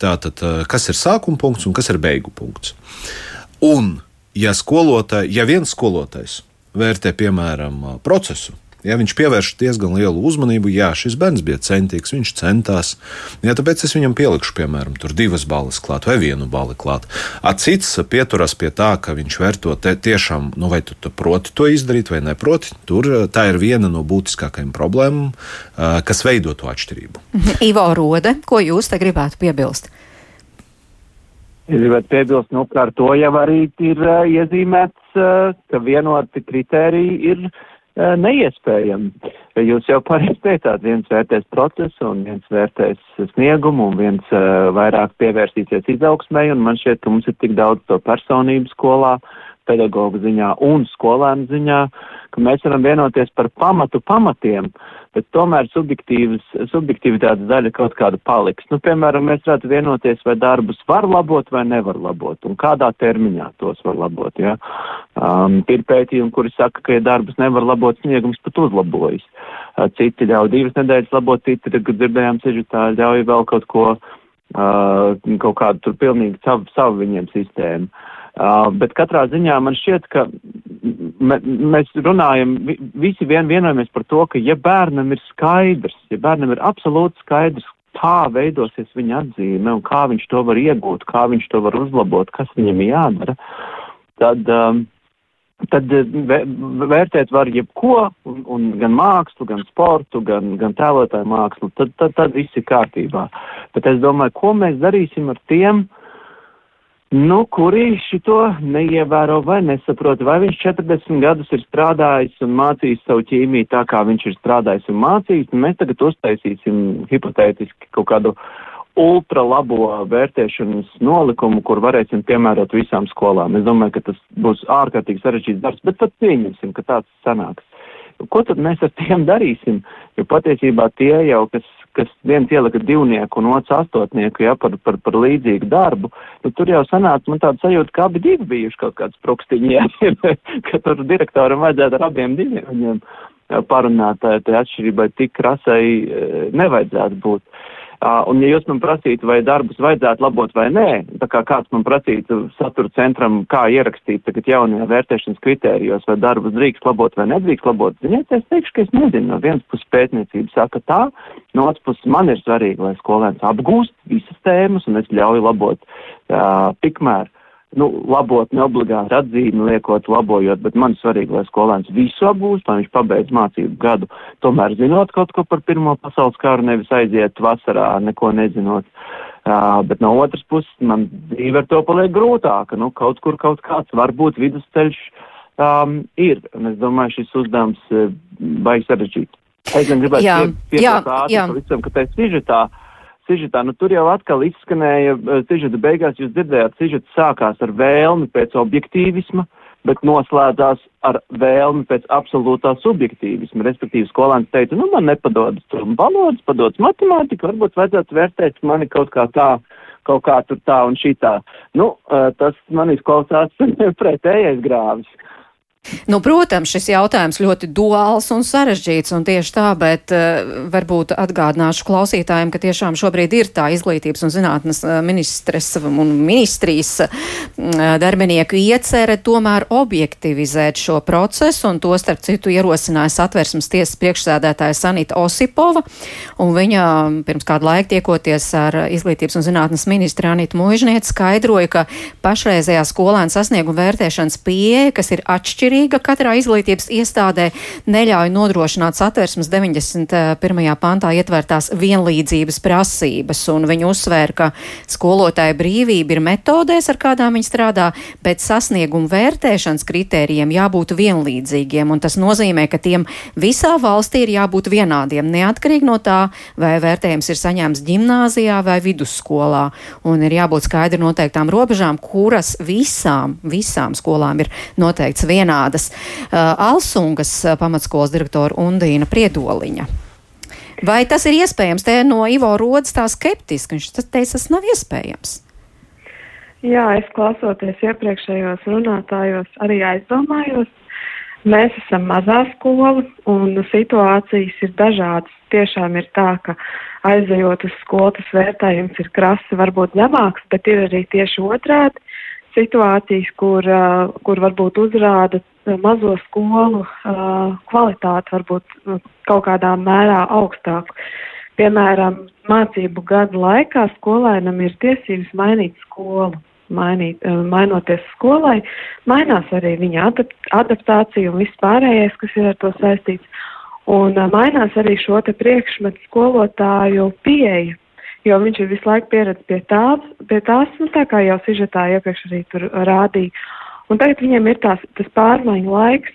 Tātad, kas ir sākuma punkts un kas ir beigu punkts. Un, ja, ja viens skolotājs vērtē, piemēram, procesu, Ja viņš pievērš diezgan lielu uzmanību, jā, šis bērns bija centīgs, viņš centās. Jā, tāpēc es viņam pielikšu, piemēram, divas balvas klāt vai vienu balvu klāt. Cits pieturas pie tā, ka viņš vērto tiešām, nu, vai tu, tu proti to izdarīt vai neproti. Tur tā ir viena no būtiskākajām problēmām, kas veido to atšķirību. Ivo Rode, ko jūs te gribētu piebilst? Es gribētu piebilst, nu, ka ar to jau arī ir uh, iezīmēts, uh, ka vienoti kriteriji ir uh, neiespējami. Jūs jau pareizi teicāt, viens vērtēs procesu un viens vērtēs sniegumu un viens uh, vairāk pievērsīsies izaugsmai, un man šķiet, ka mums ir tik daudz to personību skolā, pedagoģu ziņā un skolēnu ziņā, ka mēs varam vienoties par pamatu pamatiem, bet tomēr subjektivitātes daļa kaut kāda paliks. Nu, piemēram, mēs varētu vienoties, vai darbus var labot vai nevar labot, un kādā termiņā tos var labot. Ja? Um, ir pētījumi, kuri saka, ka, ja darbus nevar labot, sniegums pat uzlabojas. Uh, citi ļauj divas nedēļas labot, citi, kad dzirdējām ceļu, tā ļauj vēl kaut ko, uh, kaut kādu tur pilnīgi savu, savu viņiem sistēmu. Uh, bet katrā ziņā man šķiet, ka mēs runājam, visi vien vienojamies par to, ka ja bērnam ir skaidrs, ja bērnam ir absolūti skaidrs, kā veidosies viņa atzīme un kā viņš to var iegūt, kā viņš to var uzlabot, kas viņam jādara, tad, um, tad vērtēt var jebko, un, un gan mākslu, gan sportu, gan, gan tēlotāju mākslu, tad, tad, tad viss ir kārtībā. Bet es domāju, ko mēs darīsim ar tiem, uh, Nu, kuri šito neievēro vai nesaprot, vai viņš 40 gadus ir strādājis un mācījis savu ķīmiju tā, kā viņš ir strādājis un mācījis, un mēs tagad uztaisīsim hipotētiski kaut kādu ultra labo vērtēšanas nolikumu, kur varēsim piemērot visām skolām. Es domāju, ka tas būs ārkārtīgi sarežģīts darbs, bet pat pieņemsim, ka tāds sanāks. Ko tad mēs ar tiem darīsim? Jo patiesībā tie jau, kas kas viens ielika divnieku un otrs astotnieku, ja, par, par, par līdzīgu darbu, nu, tur jau sanāca man tāda sajūta, ka abi divi bijuši kaut kāds prokstiņi, ja, ka tur direktoram vajadzētu ar abiem diviem viņiem parunāt, tai atšķirībai tik krasai nevajadzētu būt. Uh, un, ja jūs man prasītu, vai darbus vajadzētu labot vai nē, tā kā kāds man prasītu satura centram, kā ierakstīt tagad jaunajā vērtēšanas kritērijos, vai darbus drīkst labot vai nedrīkst labot, ziniet, es teikšu, ka es nezinu. No vienas puses pētniecība saka tā, no otras puses man ir svarīgi, lai skolēns apgūst visas tēmas, un es ļauju labot uh, tikmēr nu, labot neobligāti atzīmi, liekot, labojot, bet man svarīgi, lai skolēns visu apgūst, lai viņš pabeidz mācību gadu, tomēr zinot kaut ko par Pirmo pasaules karu, nevis aiziet vasarā, neko nezinot. Uh, bet no otras puses, man dzīve ar to paliek grūtāka. Nu, kaut kur kaut kāds varbūt vidusceļš um, ir, un es domāju, šis uzdevums uh, baigs sarežģīt. Es gan gribētu pie, pie tā ātri, pavisam, ka tā ir sižetā. Uh, sižetā, nu tur jau atkal izskanēja eh, sižeta beigās, jūs dzirdējāt, sižets sākās ar vēlmi pēc objektīvisma, bet noslēdzās ar vēlmi pēc absolūtā subjektīvisma. Respektīvi, skolēns teica, nu man nepadodas tur valodas, padodas matemātika, varbūt vajadzētu vērtēt mani kaut kā tā, kaut kā tur tā un šitā. Nu, eh, tas man izklausās pretējais grāvis. Nu, protams, šis jautājums ļoti duāls un sarežģīts, un tieši tā, bet uh, varbūt atgādināšu klausītājiem, ka tiešām šobrīd ir tā izglītības un zinātnes uh, ministres un ministrijas uh, darbinieku iecerē tomēr objektivizēt šo procesu, un to starp citu ierosināja satversmes tiesas priekšsēdētāja Sanita Osipova, un viņa pirms kādu laiku tiekoties ar izglītības un zinātnes ministri Anitu Muižnieci skaidroja, ka pašreizējā skolēna sasnieguma vērtēšanas pieeja, kas ir atšķirīga, atšķirīga katrā izglītības iestādē, neļauj nodrošināt satversmes 91. pantā ietvērtās vienlīdzības prasības, un viņi uzsvēra, ka skolotāja brīvība ir metodēs, ar kādām viņi strādā, bet sasniegumu vērtēšanas kritērijiem jābūt vienlīdzīgiem, un tas nozīmē, ka tiem visā valstī ir jābūt vienādiem, neatkarīgi no tā, vai vērtējums ir saņēmts ģimnāzijā vai vidusskolā, un ir jābūt skaidri noteiktām robežām, kuras visām, visām skolām ir noteikts vienā vienādas. Uh, Alsungas uh, pamatskolas direktora Undīna Priedoliņa. Vai tas ir iespējams? Te no Ivo rodas tā skeptiski. Viņš teica, tas nav iespējams. Jā, es klausoties iepriekšējos runātājos, arī aizdomājos. Mēs esam mazā skola un situācijas ir dažādas. Tiešām ir tā, ka aizejot uz skolu, tas vērtējums ir krasi, varbūt zemāks, bet ir arī tieši otrādi situācijas, kur, kur varbūt uzrāda mazo skolu kvalitāti, varbūt kaut kādā mērā augstāku. Piemēram, mācību gadu laikā skolēnam ir tiesības mainīt skolu. Mainīt, mainoties skolai, mainās arī viņa adaptācija un viss pārējais, kas ir ar to saistīts. Un mainās arī šo priekšmetu skolotāju pieeja jo viņš ir visu laiku pieredzējis pie tās, pie tās, nu, tā kā jau sižetā iepriekš arī tur rādīja. Un tagad viņiem ir tās, tas pārmaiņu laiks,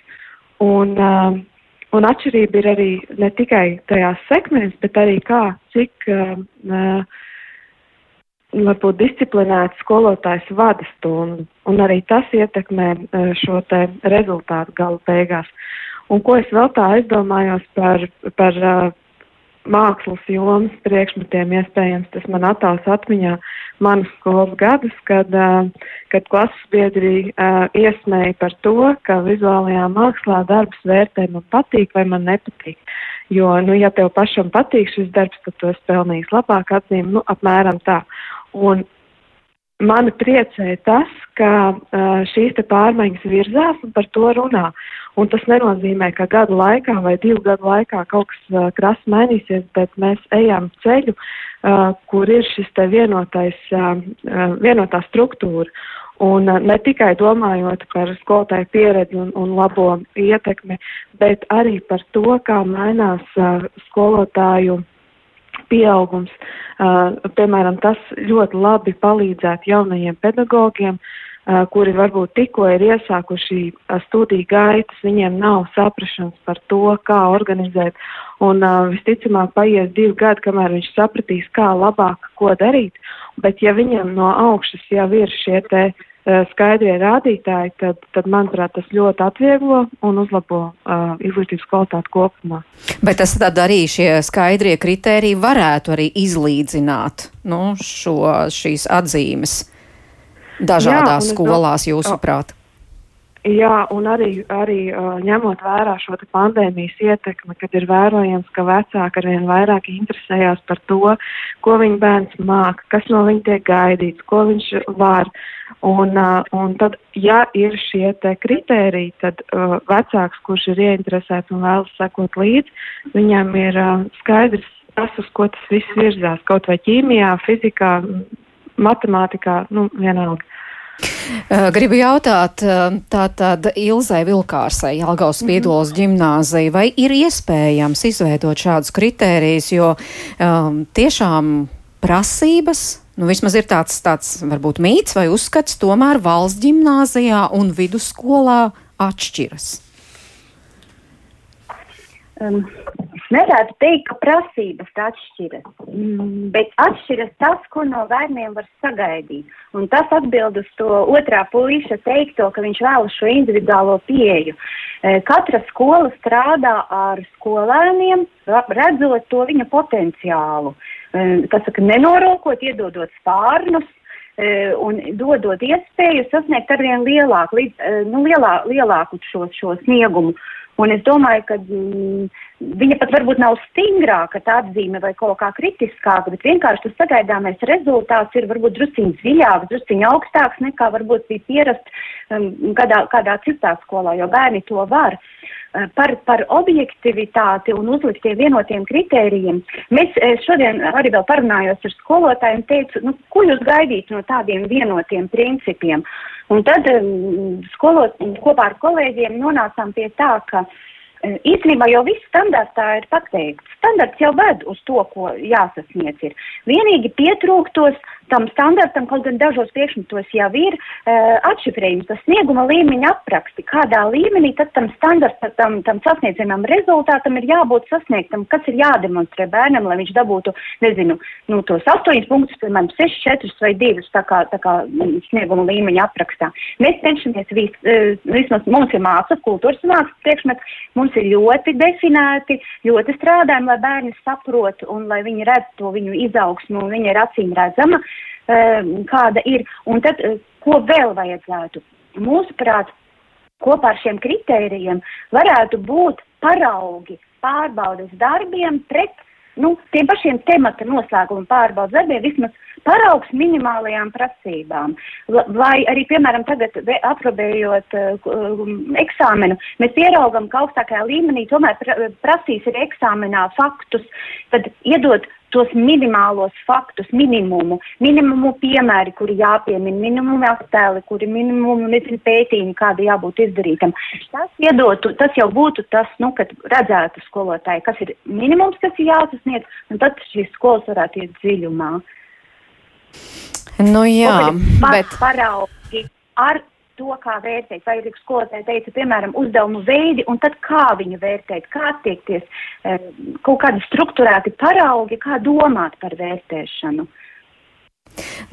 un, uh, un atšķirība ir arī ne tikai tajās sekmēs, bet arī kā, cik uh, varbūt disciplinēts skolotājs vada stundu, un arī tas ietekmē šo te rezultātu galu beigās. Un ko es vēl tā aizdomājos par, par mākslas jomas priekšmetiem iespējams tas man attēls atmiņā manas skolas gadus, kad, kad klases biedri iesmēja par to, ka vizuālajā mākslā darbs vērtē man patīk vai man nepatīk. Jo, nu, ja tev pašam patīk šis darbs, tad tu esi pelnījis labāk atzīmi, nu, apmēram tā. Un mani priecēja tas, ka uh, šīs pārmaiņas virzās un par to runā. Un tas nenozīmē, ka gadu laikā vai divu gadu laikā kaut kas uh, krasi mainīsies, bet mēs ejam ceļu, uh, kur ir šis vienotais, uh, vienotā struktūra. Un ne tikai domājot par skolotāju pieredzi un, un labo ietekmi, bet arī par to, kā mainās skolotāju pieaugums. Uh, piemēram, tas ļoti labi palīdzētu jaunajiem pedagogiem, uh, kuri varbūt tikko ir iesākuši studiju gaitas, viņiem nav saprašanas par to, kā organizēt. Un uh, visticamāk paies divi gadi, kamēr viņš sapratīs, kā labāk, ko darīt. Bet ja viņam no augšas jau ir šie te skaidrie rādītāji, tad, tad, manuprāt, tas ļoti atvieglo un uzlabo uh, izglītības kvalitāti kopumā. Bet tas tad arī šie skaidrie kritēriji varētu arī izlīdzināt nu, šo, šīs atzīmes dažādās Jā, skolās, jūsuprāt? Jā, un arī, arī uh, ņemot vērā šo pandēmijas ietekmi, kad ir vērojams, ka vecāki arvien vairāk interesējās par to, ko viņa bērns māk, kas no viņa tiek gaidīts, ko viņš var. Un, uh, un tad, ja ir šie te kritēriji, tad uh, vecāks, kurš ir ieinteresēts un vēlas sekot līdzi, viņam ir uh, skaidrs tas, uz ko tas viss virzās, kaut vai ķīmijā, fizikā, matemātikā, nu, vienalga. Eh, gribu jautāt, eh, tātad Ilzai Vilkārsai, Jelgavas mm -hmm. ģimnāzija, vai ir iespējams izveidot šādus kritērijus, jo um, tiešām prasības, nu vismaz ir tāds, tāds varbūt mīts vai uzskats, tomēr valsts ģimnāzijā un vidusskolā atšķiras? Um, nevarētu teikt, ka prasības atšķiras, mm, bet atšķiras tas, ko no bērniem var sagaidīt. Un tas atbild uz to otrā puiša teikto, ka viņš vēlas šo individuālo pieeju. E, katra skola strādā ar skolēniem, redzot to viņa potenciālu. E, kas saka, nenorokot, iedodot spārnus, un dodot iespēju sasniegt arvien lielāku, līdz, nu, lielā, lielāku šo, šo sniegumu. Un es domāju, ka mm, viņa pat varbūt nav stingrāka tā atzīme vai kaut kā kritiskāka, bet vienkārši tas sagaidāmais rezultāts ir varbūt drusciņš dziļāks, drusciņš augstāks nekā varbūt bija pierast um, kādā, kādā citā skolā, jo bērni to var. Uh, par, par objektivitāti un uzliktiem vienotiem kritērijiem. Mēs eh, šodien arī vēl parunājos ar skolotājiem, teicu, nu, ko jūs gaidītu no tādiem vienotiem principiem. Un tad um, skolot, kopā ar kolēģiem nonācām pie tā, ka uh, īstenībā jau viss standartā ir pateikts. Standarts jau ved uz to, ko jāsasniedz ir. Vienīgi pietrūktos tam standartam, kaut gan dažos priekšmetos jau ir uh, atšifrējums, tas snieguma līmeņa apraksti, kādā līmenī tad tam standartam, tam, sasniedzamam rezultātam ir jābūt sasniegtam, kas ir jādemonstrē bērnam, lai viņš dabūtu, nezinu, nu, tos astoņus punktus, piemēram, seši, četrus vai divus, tā kā, tā kā mm, snieguma līmeņa aprakstā. Mēs cenšamies vis, uh, vismaz, mums ir mācas, kultūras mācas priekšmets, mums ir ļoti definēti, ļoti strādājam, lai bērni saprot un lai viņi redz to viņu izaugsmu, un viņa ir acīm redzama. Ehm, kāda ir. Un tad, eh, ko vēl vajadzētu? Mūsuprāt, kopā ar šiem kritērijiem varētu būt paraugi pārbaudes darbiem pret nu, tiem pašiem temata noslēguma pārbaudas darbiem, vismaz paraugs minimālajām prasībām. Vai arī, piemēram, tagad aprobējot uh, eksāmenu, mēs ieraugam, ka augstākajā līmenī tomēr prasīs arī eksāmenā faktus, tad iedot tos minimālos faktus, minimumu, minimumu piemēri, kuri jāpiemina, minimumu attēli, kuri minimumu, nezinu, pētījumi, kāda jābūt izdarītam. Tas iedotu, tas jau būtu tas, nu, kad redzētu skolotāji, kas ir minimums, kas ir jāsasniedz, un tad šīs skolas varētu iet dziļumā. Nu jā, bet. Paraugi ar to, kā vērtēt. Vai arī skolotāji teica, piemēram, uzdevumu veidi, un tad kā viņu vērtēt, kā attiekties, eh, kaut kādi struktūrēti paraugi, kā domāt par vērtēšanu.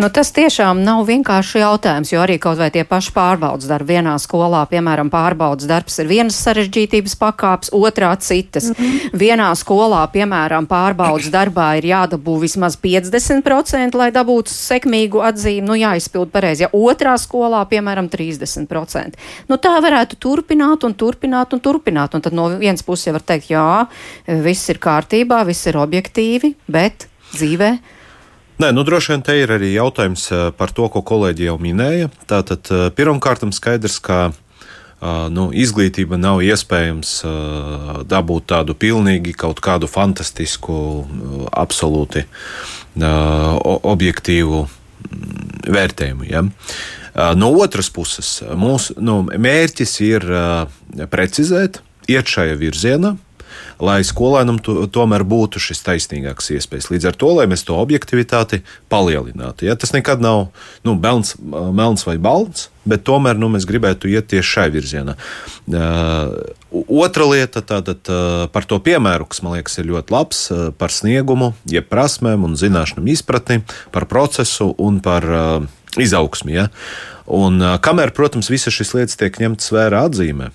Nu, tas tiešām nav vienkārši jautājums, jo arī kaut vai tie paši pārbaudas darbi vienā skolā, piemēram, pārbaudas darbs ir vienas sarežģītības pakāps, otrā citas. Mm -hmm. Vienā skolā, piemēram, pārbaudas darbā ir jādabū vismaz 50%, lai dabūtu sekmīgu atzīmi, nu jāizpild pareizi, ja otrā skolā, piemēram, 30%. Nu, tā varētu turpināt un turpināt un turpināt, un tad no vienas puses jau var teikt, jā, viss ir kārtībā, viss ir objektīvi, bet dzīvē Nē, nu, droši vien te ir arī jautājums eh, par to, ko kolēģi jau minēja. Tātad eh, pirmkārt, skaidrs, ka eh, nu, izglītība nav iespējams dabūt tādu pilnīgi kaut kādu fantastisku, absolūti objektīvu mm, vērtējumu. Ja? No otras puses, mūsu nu, mērķis ir precizēt, iet šajā virzienā, lai skolēnam to, tomēr būtu šis taisnīgāks iespējas. Līdz ar to, lai mēs to objektivitāti palielinātu. Ja? Tas nekad nav nu, melns, melns vai balts, bet tomēr nu, mēs gribētu iet tieši šai virzienā. Uh, otra lieta tātad, par to piemēru, kas man liekas ir ļoti labs, par sniegumu, jeb prasmēm un zināšanām izpratni, par procesu un par izaugsmi. Ja? Un, kamēr, protams, visas šīs lietas tiek ņemtas vērā atzīmē,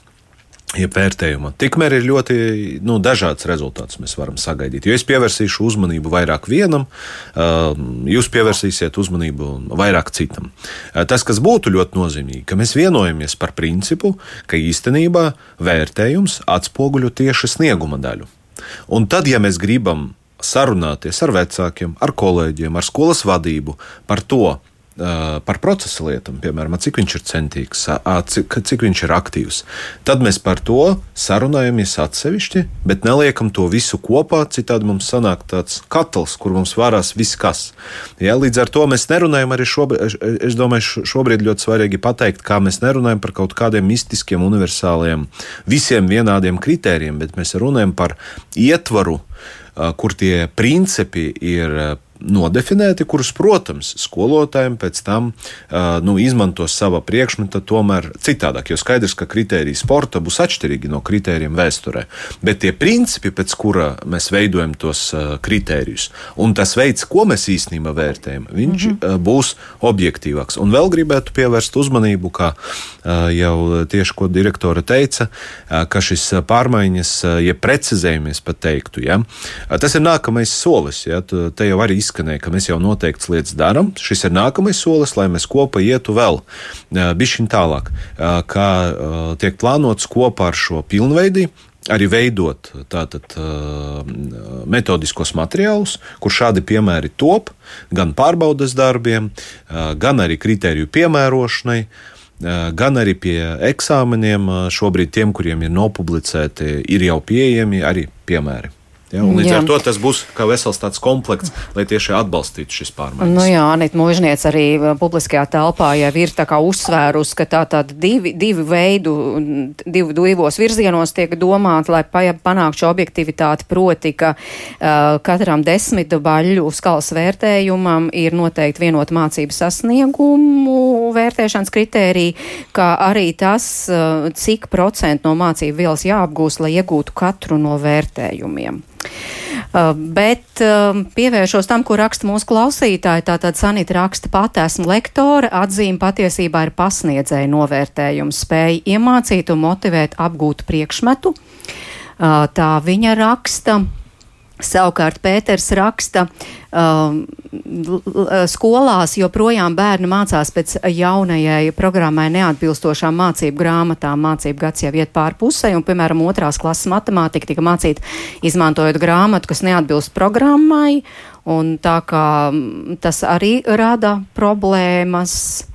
Ja vērtējuma. Tikmēr ir ļoti nu, dažāds rezultāts mēs varam sagaidīt. Jo es pievērsīšu uzmanību vairāk vienam, jūs pievērsīsiet uzmanību vairāk citam. Tas, kas būtu ļoti nozīmīgi, ka mēs vienojamies par principu, ka īstenībā vērtējums atspoguļo tieši snieguma daļu. Un tad, ja mēs gribam sarunāties ar vecākiem, ar kolēģiem, ar skolas vadību par to, par procesa lietām, piemēram, cik viņš ir centīgs, cik, cik viņš ir aktīvs. Tad mēs par to sarunājamies atsevišķi, bet neliekam to visu kopā. Citādi mums sanāk tāds katls, kur mums varās viss kas. Ja, līdz ar to mēs nerunājam arī šobrīd, es domāju, šobrīd ļoti svarīgi pateikt, kā mēs nerunājam par kaut kādiem mistiskiem, universāliem, visiem vienādiem kritērijiem, bet mēs runājam par ietvaru, kur tie principi ir nodefinēti, kurus, protams, skolotājiem pēc tam nu, izmantos savā priekšmetā tomēr citādāk. Jo skaidrs, ka kritēriji sporta būs atšķirīgi no kritērijiem vēsturē. Bet tie principi, pēc kura mēs veidojam tos kritērijus, un tas veids, ko mēs īstenībā vērtējam, viņš mm -hmm. būs objektīvāks. Un vēl gribētu pievērst uzmanību, kā jau tieši ko direktore teica, ka šis pārmaiņas, ja precizējamies pat teiktu, ja, tas ir nākamais solis. Ja, te jau arī izskanēja, ka mēs jau noteikts lietas darām. Šis ir nākamais solis, lai mēs kopā ietu vēl bišķiņ tālāk, kā tiek plānots kopā ar šo pilnveidi arī veidot tātad, metodiskos materiālus, kur šādi piemēri top gan pārbaudas darbiem, gan arī kritēriju piemērošanai. Gan arī pie eksāmeniem, šobrīd tiem, kuriem ir nopublicēti, ir jau pieejami arī piemēri. Ja, līdz jā. ar to tas būs kā vesels tāds komplekts, lai tieši atbalstītu šis pārmaiņas. Nu jā, Anita Mūžniec arī uh, publiskajā telpā jau ir tā kā uzsvērus, ka tā tad divi, divi veidu, divi divos virzienos tiek domāt, lai panāktu šo objektivitāti, proti, ka uh, katram desmit baļu skalas vērtējumam ir noteikti vienot mācību sasniegumu vērtēšanas kritērija, kā arī tas, uh, cik procentu no mācību vielas jāapgūst, lai iegūtu katru no vērtējumiem. Uh, bet um, pievēršos tam, ko raksta mūsu klausītāji. Tātad Sanita raksta pat esmu lektore, atzīme patiesībā ir pasniedzēja novērtējums, spēja iemācīt un motivēt apgūt priekšmetu. Uh, tā viņa raksta. Savukārt Pēters raksta, um, skolās joprojām bērni mācās pēc jaunajai programmai neatbilstošām mācību grāmatām. Mācību gads jau iet pār pusē, un, piemēram, otrās klases matemātika tika mācīta izmantojot grāmatu, kas neatbilst programmai, un tā kā tas arī rada problēmas.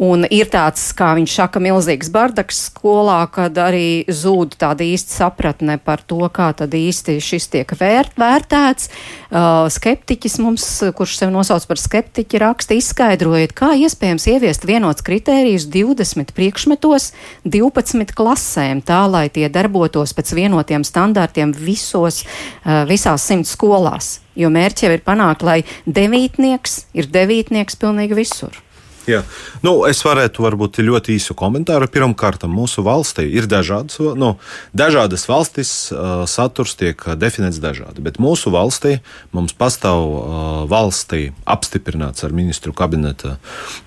Un ir tāds, kā viņš saka, milzīgs bardaks skolā, kad arī zūd tāda īsta sapratne par to, kā tad īsti šis tiek vērt, vērtēts. Uh, skeptiķis mums, kurš sev nosauc par skeptiķi, raksta izskaidrojiet, kā iespējams ieviest vienots kritērijus 20 priekšmetos 12 klasēm, tā lai tie darbotos pēc vienotiem standārtiem visos, uh, visās simt skolās. Jo mērķi jau ir panākt, lai devītnieks ir devītnieks pilnīgi visur. Jā. Nu, es varētu varbūt ļoti īsu komentāru. Pirmkārt, mūsu valstī ir dažādas, nu, dažādas valstis, uh, saturs tiek definēts dažādi. Bet mūsu valstī mums pastāv uh, valstī apstiprināts ar ministru kabineta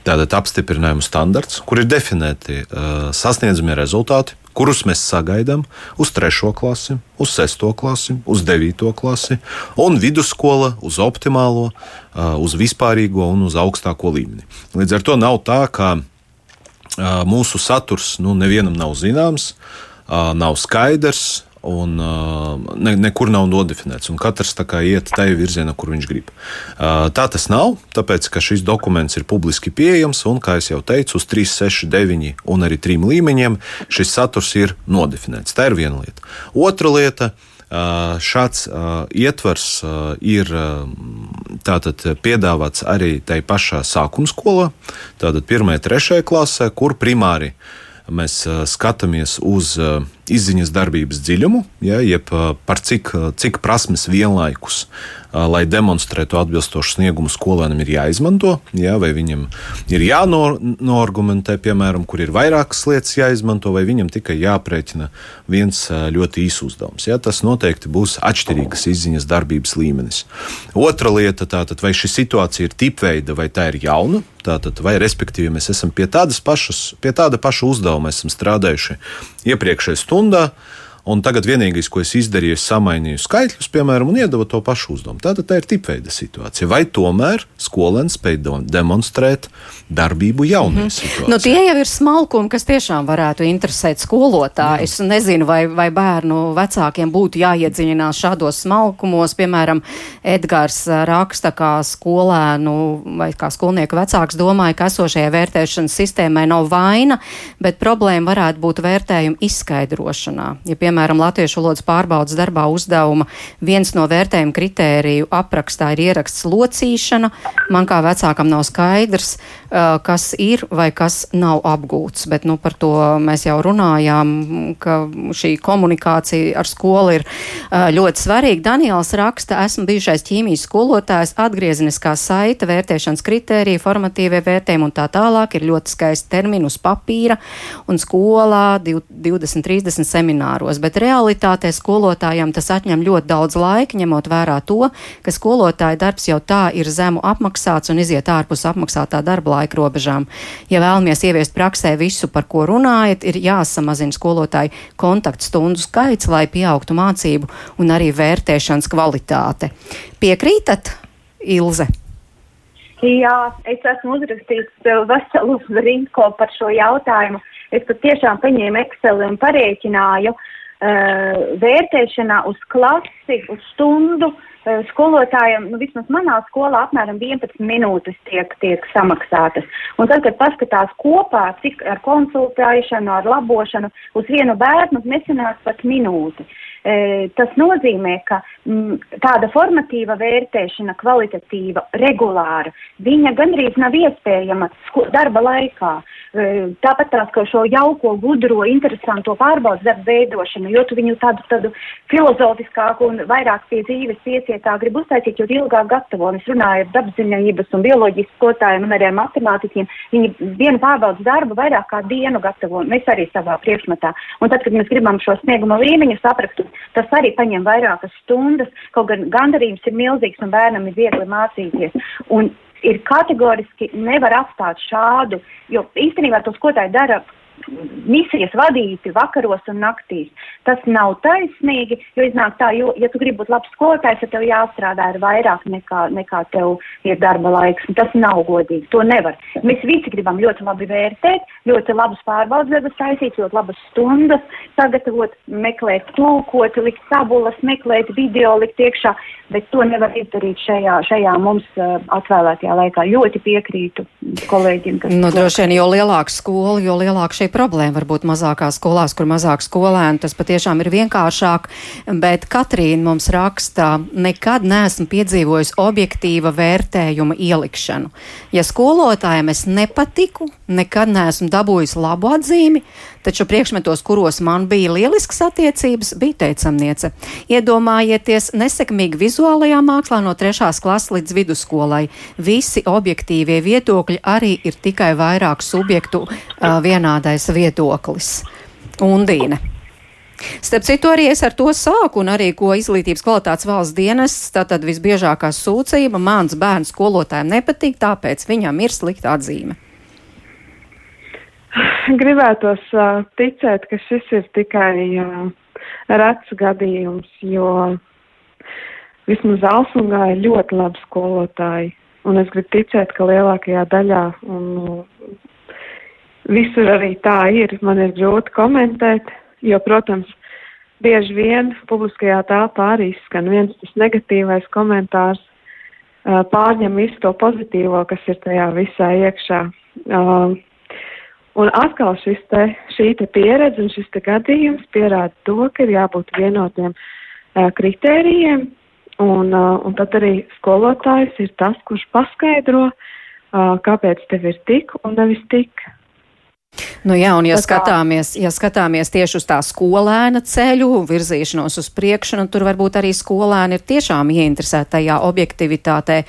apstiprinājumu standarts, kur ir definēti uh, sasniedzamie rezultāti kurus mēs sagaidām uz 3. klasi, uz 6. klasi, uz 9. klasi, un vidusskola uz optimālo, uz vispārīgo un uz augstāko līmeni. Līdz ar to nav tā, ka mūsu saturs nu, nevienam nav zināms, nav skaidrs un uh, ne, nekur nav nodefinēts. Katrs iet tajā virzienā, kur viņš grib. Uh, tā tas nav, tāpēc ka šis dokuments ir publiski pieejams un, kā jau teicu, uz 3, 6, 9 un arī 3 līmeņiem šis saturs ir nodefinēts. Tā ir viena lieta. Otra lieta. Uh, šāds uh, ietvers uh, ir tātad, piedāvāts arī tai pašā sākuma skolā, tātad 1. un 3. klasē, kur primāri mēs skatāmies uz uh, izziņas darbības dziļumu, ja, jeb par cik, cik prasmes vienlaikus, lai demonstrētu atbilstošu sniegumu skolēnam, ir jāizmanto, ja, vai viņam ir jānoargumentē, piemēram, kur ir vairākas lietas jāizmanto, vai viņam tikai jāprēķina viens ļoti īss uzdevums. Ja. Tas noteikti būs atšķirīgas izziņas darbības līmenis. Otra lieta tātad, vai šī situācija ir tipveida vai tā ir jauna, Tātad, vai respektīvi mēs esam pie, pašas, pie tāda paša uzdevuma strādājuši iepriekšējā stundā, Un tagad vienīgais, ko es izdarīju, es samainīju skaitļus, piemēram, un iedavu to pašu uzdevumu. Tātad tā ir tipveida situācija. Vai tomēr skolēns spēj demonstrēt darbību jaunajā mm situācijā? Nu, tie jau ir smalkumi, kas tiešām varētu interesēt skolotāju. Es nezinu, vai, vai bērnu vecākiem būtu jāiedziļinās šādos smalkumos. Piemēram, Edgars raksta, kā skolēnu vai kā skolnieku vecāks domāja, ka esošajai vērtēšanas sistēmai nav vaina, bet problēma varētu būt vērtējuma izskaidrošanā. Ja, piemēram, latviešu valodas pārbaudas darbā uzdevuma viens no vērtējuma kritēriju aprakstā ir ieraksts locīšana. Man kā vecākam nav skaidrs, kas ir vai kas nav apgūts, bet nu, par to mēs jau runājām, ka šī komunikācija ar skolu ir ļoti svarīga. Daniels raksta, esmu bijušais ķīmijas skolotājs, atgriezeniskā saita, vērtēšanas kritērija, formatīvie vērtējumi un tā tālāk ir ļoti skaisti termini uz papīra un skolā 20, 30 semināros bet realitātē skolotājiem tas atņem ļoti daudz laika, ņemot vērā to, ka skolotāja darbs jau tā ir zemu apmaksāts un iziet ārpus apmaksātā darba laika robežām. Ja vēlamies ieviest praksē visu, par ko runājat, ir jāsamazina skolotāju kontaktstundu skaits, lai pieaugtu mācību un arī vērtēšanas kvalitāte. Piekrītat, Ilze? Jā, es esmu uzrakstījis veselu rinko par šo jautājumu. Es pat tiešām paņēmu Excel un parēķināju, vērtēšanā uz klasi, uz stundu uh, skolotājiem, nu vismaz manā skolā apmēram 11 minūtes tiek, tiek samaksātas. Un tad, kad paskatās kopā, cik ar konsultēšanu, ar labošanu, uz vienu bērnu nesanāk pat minūti. Uh, tas nozīmē, ka m, tāda formatīva vērtēšana, kvalitatīva, regulāra, viņa gandrīz nav iespējama darba laikā. Tāpat tās, ka šo jauko, gudro, interesanto pārbaudas darbu veidošanu, jo tu viņu tādu, tādu filozofiskāku un vairāk pie dzīves piesietā grib uztaisīt, jo ilgāk gatavo. Un es runāju ar dabasziņojības un bioloģijas skotājiem un arī ar matemātiķiem. Viņi vienu pārbaudas darbu vairāk kā dienu gatavo. Mēs arī savā priekšmetā. Un tad, kad mēs gribam šo snieguma līmeņu saprast, tas arī paņem vairākas stundas, kaut gan gandarījums ir milzīgs un bērnam ir viegli mācīties. Un ir kategoriski nevar atstāt šādu, jo īstenībā to skolotāji dara misijas vadīti vakaros un naktīs. Tas nav taisnīgi, jo iznāk tā, jo, ja tu gribi būt labs skolotājs, tad tev jāstrādā ar vairāk nekā, nekā tev ir darba laiks. Tas nav godīgi, to nevar. Mēs visi gribam ļoti labi vērtēt, ļoti labus pārbaudas darbus taisīt, ļoti labas stundas sagatavot, meklēt tulkot, likt tabulas, meklēt video, likt iekšā, bet to nevar izdarīt šajā, šajā mums uh, atvēlētajā laikā. Ļoti piekrītu kolēģiem. Nu, droši vien, jo lielāka skola, jo lielāka šī problēma varbūt mazākās skolās, kur mazāk skolēnu, tas patiešām ir vienkāršāk, bet Katrīna mums raksta, nekad neesmu piedzīvojis objektīva vērtējuma ielikšanu. Ja skolotājiem es nepatiku, nekad neesmu dabūjis labu atzīmi, taču priekšmetos, kuros man bija lielisks attiecības, bija teicamniece. Iedomājieties nesekmīgi vizuālajā mākslā no trešās klases līdz vidusskolai. Visi objektīvie viedokļi arī ir tikai vairāk subjektu uh, vienādais viedoklis. Undīne. Starp citu, arī es ar to sāku, un arī ko izglītības kvalitātes valsts dienas, tātad visbiežākā sūdzība, mans bērns skolotājiem nepatīk, tāpēc viņam ir slikta atzīme. Gribētos uh, ticēt, ka šis ir tikai uh, rets gadījums, jo vismaz Alsungā ir ļoti labi skolotāji, un es gribu ticēt, ka lielākajā daļā, un visur arī tā ir, man ir grūti komentēt, jo, protams, bieži vien publiskajā telpā arī skan viens tas negatīvais komentārs, pārņem visu to pozitīvo, kas ir tajā visā iekšā. Un atkal te, šī te pieredze un šis gadījums pierāda to, ka ir jābūt vienotiem kritērijiem, un, un tad arī skolotājs ir tas, kurš paskaidro, kāpēc tev ir tik un nevis tik. Nu jā, un ja skatāmies, ja skatāmies tieši uz tā skolēna ceļu, virzīšanos uz priekšu, nu tur varbūt arī skolēni ir tiešām ieinteresēti tajā objektivitātē,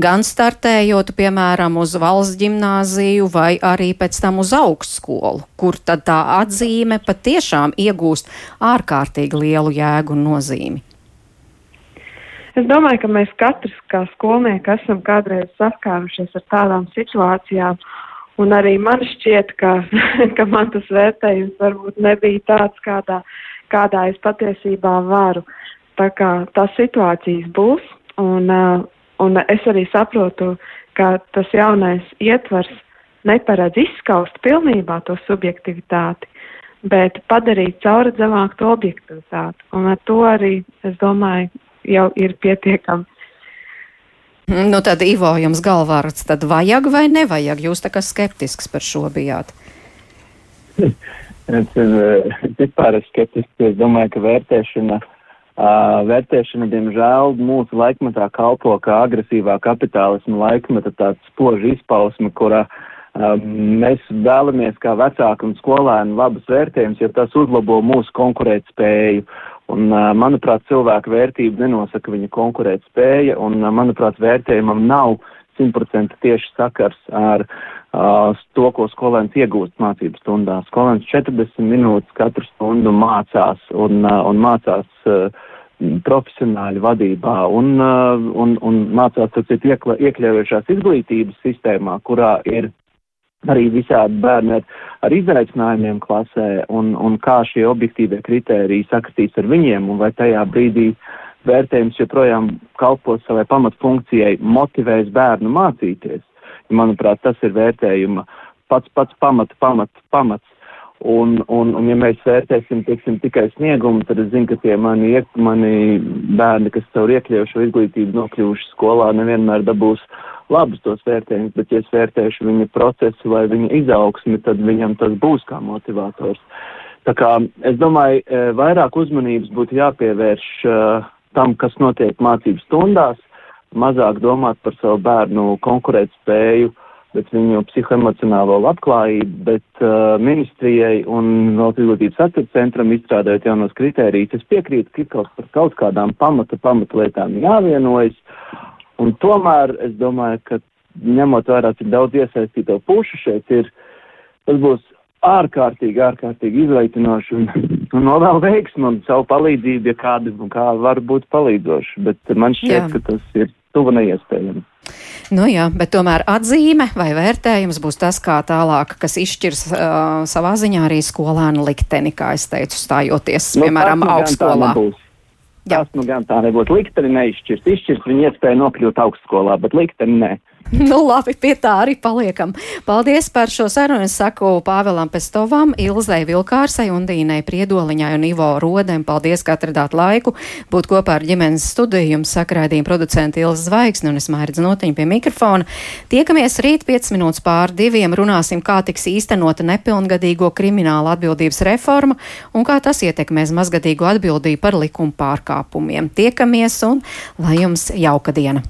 gan startējot, piemēram, uz valsts ģimnāziju vai arī pēc tam uz augstskolu, kur tad tā atzīme patiešām iegūst ārkārtīgi lielu jēgu un nozīmi. Es domāju, ka mēs katrs kā skolnieki esam kādreiz saskārušies ar tādām situācijām, Un arī man šķiet, ka, ka man tas vērtējums varbūt nebija tāds, kādā, kādā es patiesībā varu. Tā kā tās situācijas būs, un, uh, un es arī saprotu, ka tas jaunais ietvars neparedz izskaust pilnībā to subjektivitāti, bet padarīt caurredzamāku to objektivitāti. Un ar to arī, es domāju, jau ir pietiekami. Nu, tad Ivo jums galvārds, tad vajag vai nevajag? Jūs tā kā skeptisks par šo bijāt. es eh, vispār esmu skeptisks. Es domāju, ka vērtēšana, uh, vērtēšana, diemžēl, mūsu laikmetā kalpo kā agresīvā kapitālisma laikmeta tāds spoža izpausme, kurā mēs vēlamies kā vecāki un skolēni labus vērtējumus, jo tas uzlabo mūsu konkurētspēju. Un, manuprāt, cilvēka vērtība nenosaka viņa konkurēt spēja, un, manuprāt, vērtējumam nav 100% tieši sakars ar uh, to, ko skolēns iegūst mācību stundā. Skolēns 40 minūtes katru stundu mācās un, uh, un mācās uh, profesionāļu vadībā un, un, un mācās, ir iekļaujošās izglītības sistēmā, kurā ir arī visādi bērni ar, ar izaicinājumiem klasē un, un kā šie objektīvie kritēriji sakastīs ar viņiem un vai tajā brīdī vērtējums joprojām kalpos savai pamatfunkcijai, motivēs bērnu mācīties. Manuprāt, tas ir vērtējuma pats pats pamats, pamats, pamats. Un, un, un ja mēs vērtēsim, teiksim, tikai sniegumu, tad es zinu, ka tie mani, iek, mani bērni, kas caur iekļaujušo izglītību nokļuvuši skolā, nevienmēr dabūs labus tos vērtējumus, bet ja es vērtēšu viņa procesu vai viņa izaugsmi, tad viņam tas būs kā motivators. Tā kā es domāju, e, vairāk uzmanības būtu jāpievērš uh, tam, kas notiek mācību stundās, mazāk domāt par savu bērnu konkurētspēju, bet viņu psihoemocionālo labklājību, bet uh, ministrijai un valsts izglītības atceres centram izstrādājot jaunos kritērijus. Es piekrītu, ka kaut par kaut kādām pamata, pamata lietām jāvienojas, Un tomēr es domāju, ka ņemot vērā, cik daudz iesaistīto pušu šeit ir, tas būs ārkārtīgi, ārkārtīgi izlaicinoši un, un novēl veiksmu un savu palīdzību, ja kādi kā var būt palīdzoši. Bet man šķiet, Jā. ka tas ir tuvu neiespējami. Nu jā, bet tomēr atzīme vai vērtējums būs tas, kā tālāk, kas izšķirs uh, savā ziņā arī skolēnu likteni, kā es teicu, stājoties, nu, piemēram, augstskolā. Tas nu gan tā nebūtu. Likteni neizšķirs. Izšķirs viņa iespēja nokļūt augstskolā, bet likteni nē. Nu, labi, pie tā arī paliekam. Paldies par šo sarunu. Es saku Pāvēlam Pestovam, Ilzai Vilkārsai un Dīnai Priedoliņai un Ivo Rodem. Paldies, ka atradāt laiku būt kopā ar ģimenes studiju. Jums sakraidījuma producenti Ilza Zvaigzne un es mērķis notiņu pie mikrofona. Tiekamies rīt 5 minūtes pār diviem. Runāsim, kā tiks īstenota nepilngadīgo krimināla atbildības reforma un kā tas ietekmēs mazgadīgo atbildību par likuma pārkāpumiem. Tiekamies un lai jums jauka diena!